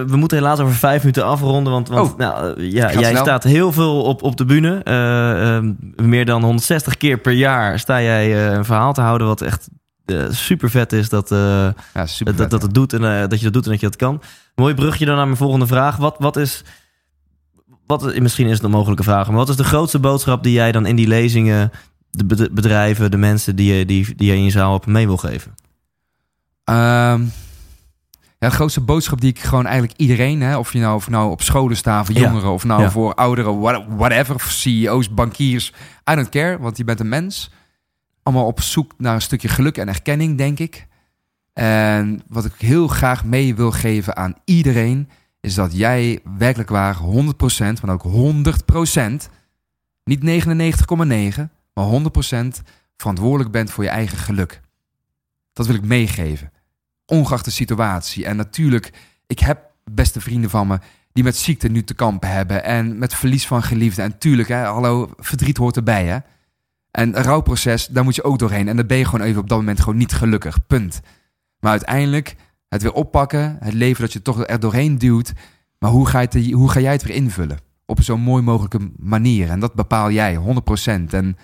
we, moeten helaas over vijf minuten afronden. Want, want Oh. nou, eh, ja, jij snel. staat heel veel op, op de bühne. Eh, eh, meer dan 160 keer per jaar sta jij eh, een verhaal te houden. Wat echt super vet is dat, eh, Ja, super. dat, dat het doet en eh, dat je dat doet en dat je dat kan. Mooi brugje dan naar mijn volgende vraag. Wat, wat is. Wat, misschien is het een mogelijke vraag, maar wat is de grootste boodschap die jij dan in die lezingen, de bed- bedrijven, de mensen die je, die, die je in je zaal op mee wil geven? Ehm, ja, de grootste boodschap die ik gewoon eigenlijk iedereen, hè, of je nou, of nou op scholen staat voor Ja. jongeren, of nou Ja. voor ouderen, what- whatever, CEO's, bankiers, I don't care, want je bent een mens. Allemaal op zoek naar een stukje geluk en erkenning, denk ik. En wat ik heel graag mee wil geven aan iedereen, is dat jij werkelijk waar 100%, maar ook 100%, niet 99,9, maar 100% verantwoordelijk bent voor je eigen geluk. Dat wil ik meegeven. Ongeacht de situatie. En natuurlijk, ik heb beste vrienden van me die met ziekte nu te kampen hebben. En met verlies van geliefden. En tuurlijk, hè, hallo, verdriet hoort erbij. Hè? En een rouwproces, daar moet je ook doorheen. En dan ben je gewoon even op dat moment gewoon niet gelukkig. Punt. Maar uiteindelijk, het weer oppakken. Het leven dat je toch er doorheen duwt. Maar hoe ga, je het, hoe ga jij het weer invullen? Op een zo mooi mogelijke manier. En dat bepaal jij, 100%. En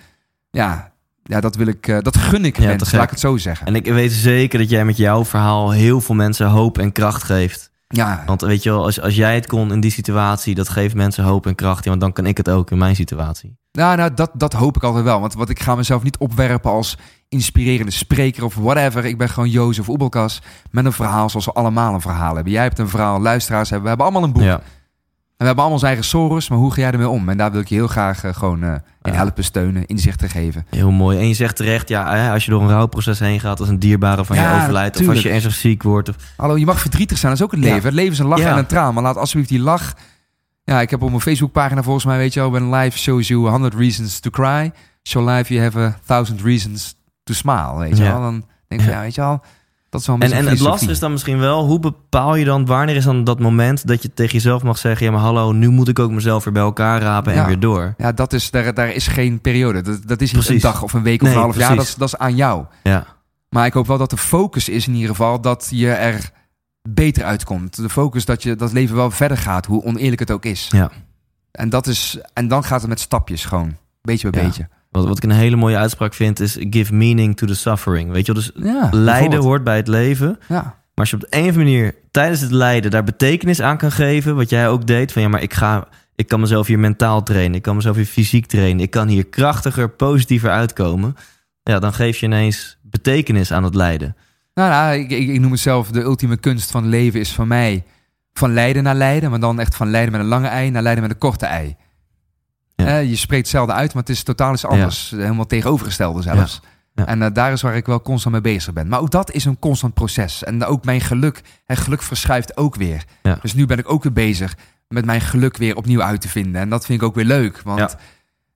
ja, ja dat wil ik, eh, dat gun ik Ja, mensen, laat ik het zo zeggen. En ik weet zeker dat jij met jouw verhaal heel veel mensen hoop en kracht geeft. Ja, Want weet je wel, als, als jij het kon in die situatie, dat geeft mensen hoop en kracht. Ja, want dan kan ik het ook in mijn situatie. nou, nou dat, dat hoop ik altijd wel. Want wat ik ga mezelf niet opwerpen als inspirerende spreker of whatever. Ik ben gewoon Jozef Oebelkas met een verhaal zoals we allemaal een verhaal hebben. Jij hebt een verhaal, luisteraars hebben. We hebben allemaal een boek. Ja. En we hebben allemaal onze eigen Soros, maar hoe ga jij ermee om? En daar wil ik je heel graag eh, gewoon eh, in helpen, steunen, inzichten geven. Heel mooi. En je zegt terecht, ja, als je door een rouwproces heen gaat, als een dierbare van Ja, je overlijdt, of als je ernstig ziek wordt. Of, Hallo, je mag verdrietig zijn, dat is ook het Ja. leven. Het leven is een lach Ja. en een traan, maar laat alsjeblieft die lach... Ja, ik heb op mijn Facebookpagina volgens mij, weet je wel, when life shows you 100 reasons to cry, show life you have a thousand reasons to smile, weet je wel. Dan denk ik van, ja, weet je wel, dat is wel een en het lastige is dan misschien wel, hoe bepaal je dan, wanneer is dan dat moment dat je tegen jezelf mag zeggen, ja maar hallo, nu moet ik ook mezelf weer bij elkaar rapen en Ja. weer door. Ja, dat is, daar, daar is geen periode. Dat, dat is niet Precies. een dag of een week of Nee, een half jaar. Dat is, dat is aan jou. Ja, Maar ik hoop wel dat de focus is in ieder geval dat je er beter uitkomt. De focus dat je dat leven wel verder gaat, hoe oneerlijk het ook is. Ja. En, dat is, en dan gaat het met stapjes gewoon. Beetje bij Ja. beetje. Wat, wat ik een hele mooie uitspraak vind is, give meaning to the suffering. Weet je wel, dus Ja, lijden hoort bij het leven. Ja, Maar als je op de een of andere manier tijdens het lijden daar betekenis aan kan geven, wat jij ook deed, van ja, maar ik ga, ik kan mezelf hier mentaal trainen, ik kan mezelf hier fysiek trainen, ik kan hier krachtiger, positiever uitkomen. Ja, dan geef je ineens betekenis aan het lijden. nou, nou ik, ik, ik noem het zelf de ultieme kunst van leven is van mij van lijden naar lijden, maar dan echt van lijden met een lange ei naar lijden met een korte ei. Ja. Je spreekt hetzelfde uit, maar het is totaal iets anders. Helemaal tegenovergestelde zelfs. Ja. En eh, daar is waar ik wel constant mee bezig ben. Maar ook dat is een constant proces. En ook mijn geluk, en geluk verschuift ook weer. Dus nu ben ik ook weer bezig met mijn geluk weer opnieuw uit te vinden. En dat vind ik ook weer leuk. Want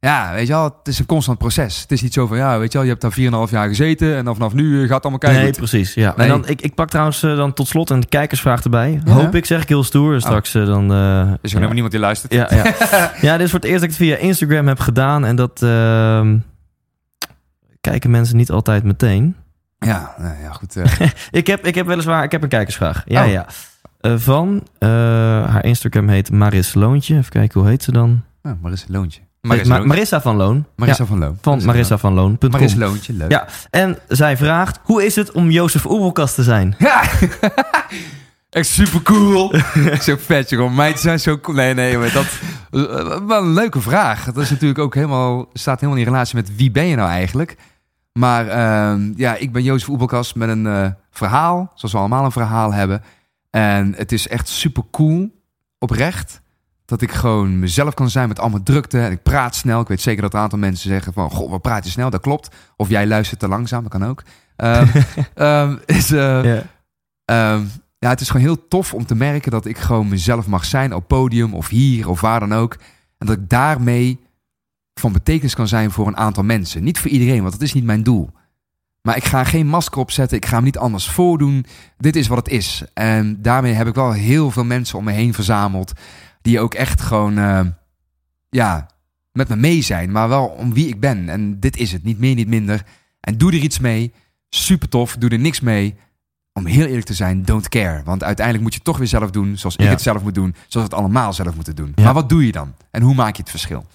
Ja. ja, weet je wel, het is een constant proces. Het is niet zo van, ja, weet je wel, je hebt daar 4,5 jaar gezeten en dan vanaf nu eh, gaat het allemaal kijken. nee, precies. Ja. Nee. En dan, ik, ik pak trouwens eh, dan tot slot een kijkersvraag erbij. Ja. Hoop ik, zeg ik heel stoer. Straks eh, dan... eh, Er is ja. gewoon helemaal niemand die luistert. Ja, ja. ja, dit is voor het eerst dat ik het via Instagram heb gedaan. En dat ehm, kijken mensen niet altijd meteen. Ja, nou ja, goed. Ik heb, ik heb weliswaar ik heb een kijkersvraag. Ja, Oh. ja. Van, eh, haar Instagram heet Maris Loontje. Even kijken, hoe heet ze dan? nou, Marissa Loontje. Ma- Marissa, van Loon. Marissa Ja, van Loon. van Marissa van Loon.com. Marissa Loontje, leuk. Ja. En zij vraagt, hoe is het om Jozef Oebelkas te zijn? Ja. Echt super cool. zo vet, jongen. Meiden zijn zo cool. Nee, nee, maar dat... eh, Wel een leuke vraag. Dat is natuurlijk ook helemaal... Staat helemaal in relatie met wie ben je nou eigenlijk? Maar ehm, ja, ik ben Jozef Oebelkas met een eh, verhaal. Zoals we allemaal een verhaal hebben. En het is echt super cool. Oprecht. Dat ik gewoon mezelf kan zijn met allemaal drukte. En ik praat snel. Ik weet zeker dat een aantal mensen zeggen van... Goh, wat praat je snel? Dat klopt. Of jij luistert te langzaam. Dat kan ook. Ehm, ehm, is, eh. Ehm, ja, het is gewoon heel tof om te merken dat ik gewoon mezelf mag zijn op podium of hier of waar dan ook. En dat ik daarmee van betekenis kan zijn voor een aantal mensen. Niet voor iedereen, want dat is niet mijn doel. Maar ik ga geen masker opzetten, ik ga hem niet anders voordoen. Dit is wat het is. En daarmee heb ik wel heel veel mensen om me heen verzameld. Die ook echt gewoon, eh, ja, met me mee zijn. Maar wel om wie ik ben. En dit is het, niet meer, niet minder. En doe er iets mee. Super tof, doe er niks mee om heel eerlijk te zijn, don't care. Want uiteindelijk moet je het toch weer zelf doen zoals ik het zelf moet doen, zoals we het allemaal zelf moeten doen. Ja. Maar wat doe je dan? En hoe maak je het verschil?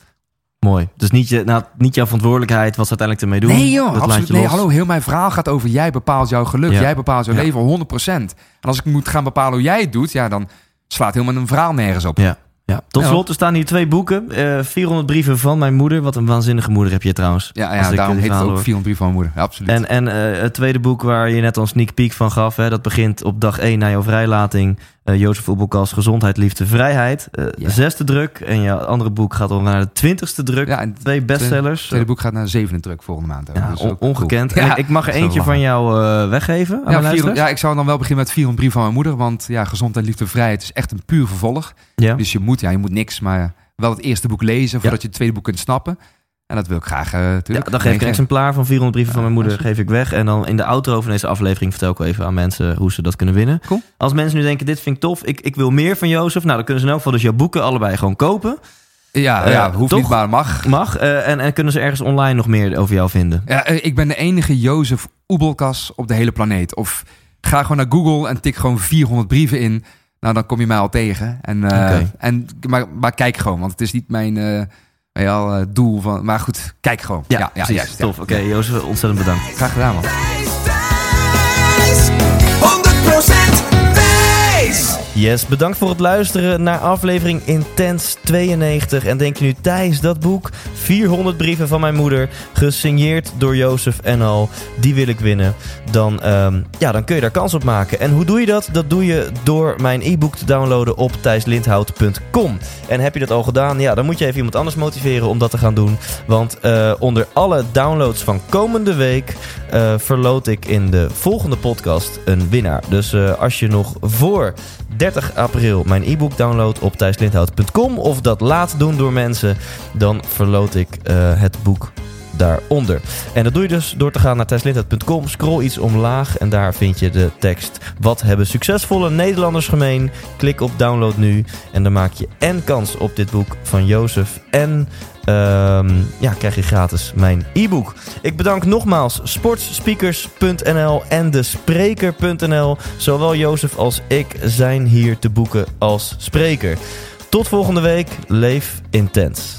Mooi. Dus niet, je, nou, niet jouw verantwoordelijkheid wat ze uiteindelijk ermee doen. nee joh, dat absoluut. Nee, hallo, heel mijn verhaal gaat over jij bepaalt jouw geluk, Ja. jij bepaalt jouw leven 100%. En als ik moet gaan bepalen hoe jij het doet, ja, dan slaat helemaal een verhaal nergens op. Ja. Ja. Tot slot, er staan hier twee boeken. Eh 400 brieven van mijn moeder. Wat een waanzinnige moeder heb je trouwens. Ja, ja daarom die heet het ook hoor. 400 brief van mijn moeder. Ja, absoluut. En, en eh, het tweede boek waar je net al een sneak peek van gaf, hè, dat begint op dag 1 na jouw vrijlating. Eh Jozef Oebelkas, Gezondheid, Liefde, Vrijheid. Eh, Ja. Zesde druk. En je andere boek gaat al naar de twintigste druk. ja, en Twee bestsellers. het tweede boek gaat naar zevende druk volgende maand. ook. Ja, Dus on- ook cool. ongekend. En ik, mag er eentje van jou eh, weggeven aan Ja, mijn 400 luisteraars. ja, ik zou dan wel beginnen met 400 brief van mijn moeder. Want ja, gezondheid, liefde, vrijheid is echt een puur vervolg. Dus je moet, ja, je moet niks, maar wel het eerste boek lezen voordat je het tweede boek kunt snappen. En dat wil ik graag uh, Ja, natuurlijk. dan geef ik een exemplaar van 400 brieven van mijn moeder geef ik weg. En dan in de outro van deze aflevering vertel ik wel even aan mensen hoe ze dat kunnen winnen. Cool. Als mensen nu denken, dit vind ik tof, ik, ik wil meer van Jozef. Nou, dan kunnen ze in elk geval dus jouw boeken allebei gewoon kopen. Ja, Eh, ja hoeft toch? niet, maar mag. Mag. eh, en, en kunnen ze ergens online nog meer over jou vinden. Ja, eh, ik ben de enige Jozef Oebelkas op de hele planeet. Of ga gewoon naar Google en tik gewoon 400 brieven in. Nou, dan kom je mij al tegen. En, eh, en, maar, maar kijk gewoon, want het is niet mijn wel, eh, doel. Van, maar goed, kijk gewoon. Ja, ja, precies. juist, ja. Tof. Oké, Jozef, ontzettend bedankt. Graag gedaan, man. Yes, bedankt voor het luisteren naar aflevering Intens 92. En denk je nu, Thijs, dat boek, 400 brieven van mijn moeder, gesigneerd door Jozef en al, die wil ik winnen. Dan, ehm, ja, dan kun je daar kans op maken. En hoe doe je dat? Dat doe je door mijn e-book te downloaden op thijslindhout.com. En heb je dat al gedaan? Ja, dan moet je even iemand anders motiveren om dat te gaan doen. Want uh, onder alle downloads van komende week uh, verloot ik in de volgende podcast een winnaar. Dus uh, als je nog voor 30 april mijn e-book download op thijslindhout.com of dat laat doen door mensen, dan verloot ik uh, het boek daaronder. En dat doe je dus door te gaan naar thijslindhout.com, scroll iets omlaag en daar vind je de tekst Wat hebben succesvolle Nederlanders gemeen? Klik op download nu en dan maak je en kans op dit boek van Jozef en Um, ja, krijg je gratis mijn e-book. Ik bedank nogmaals sportspeakers.nl en de spreker.nl. Zowel Jozef als ik zijn hier te boeken als spreker. Tot volgende week. Leef intens.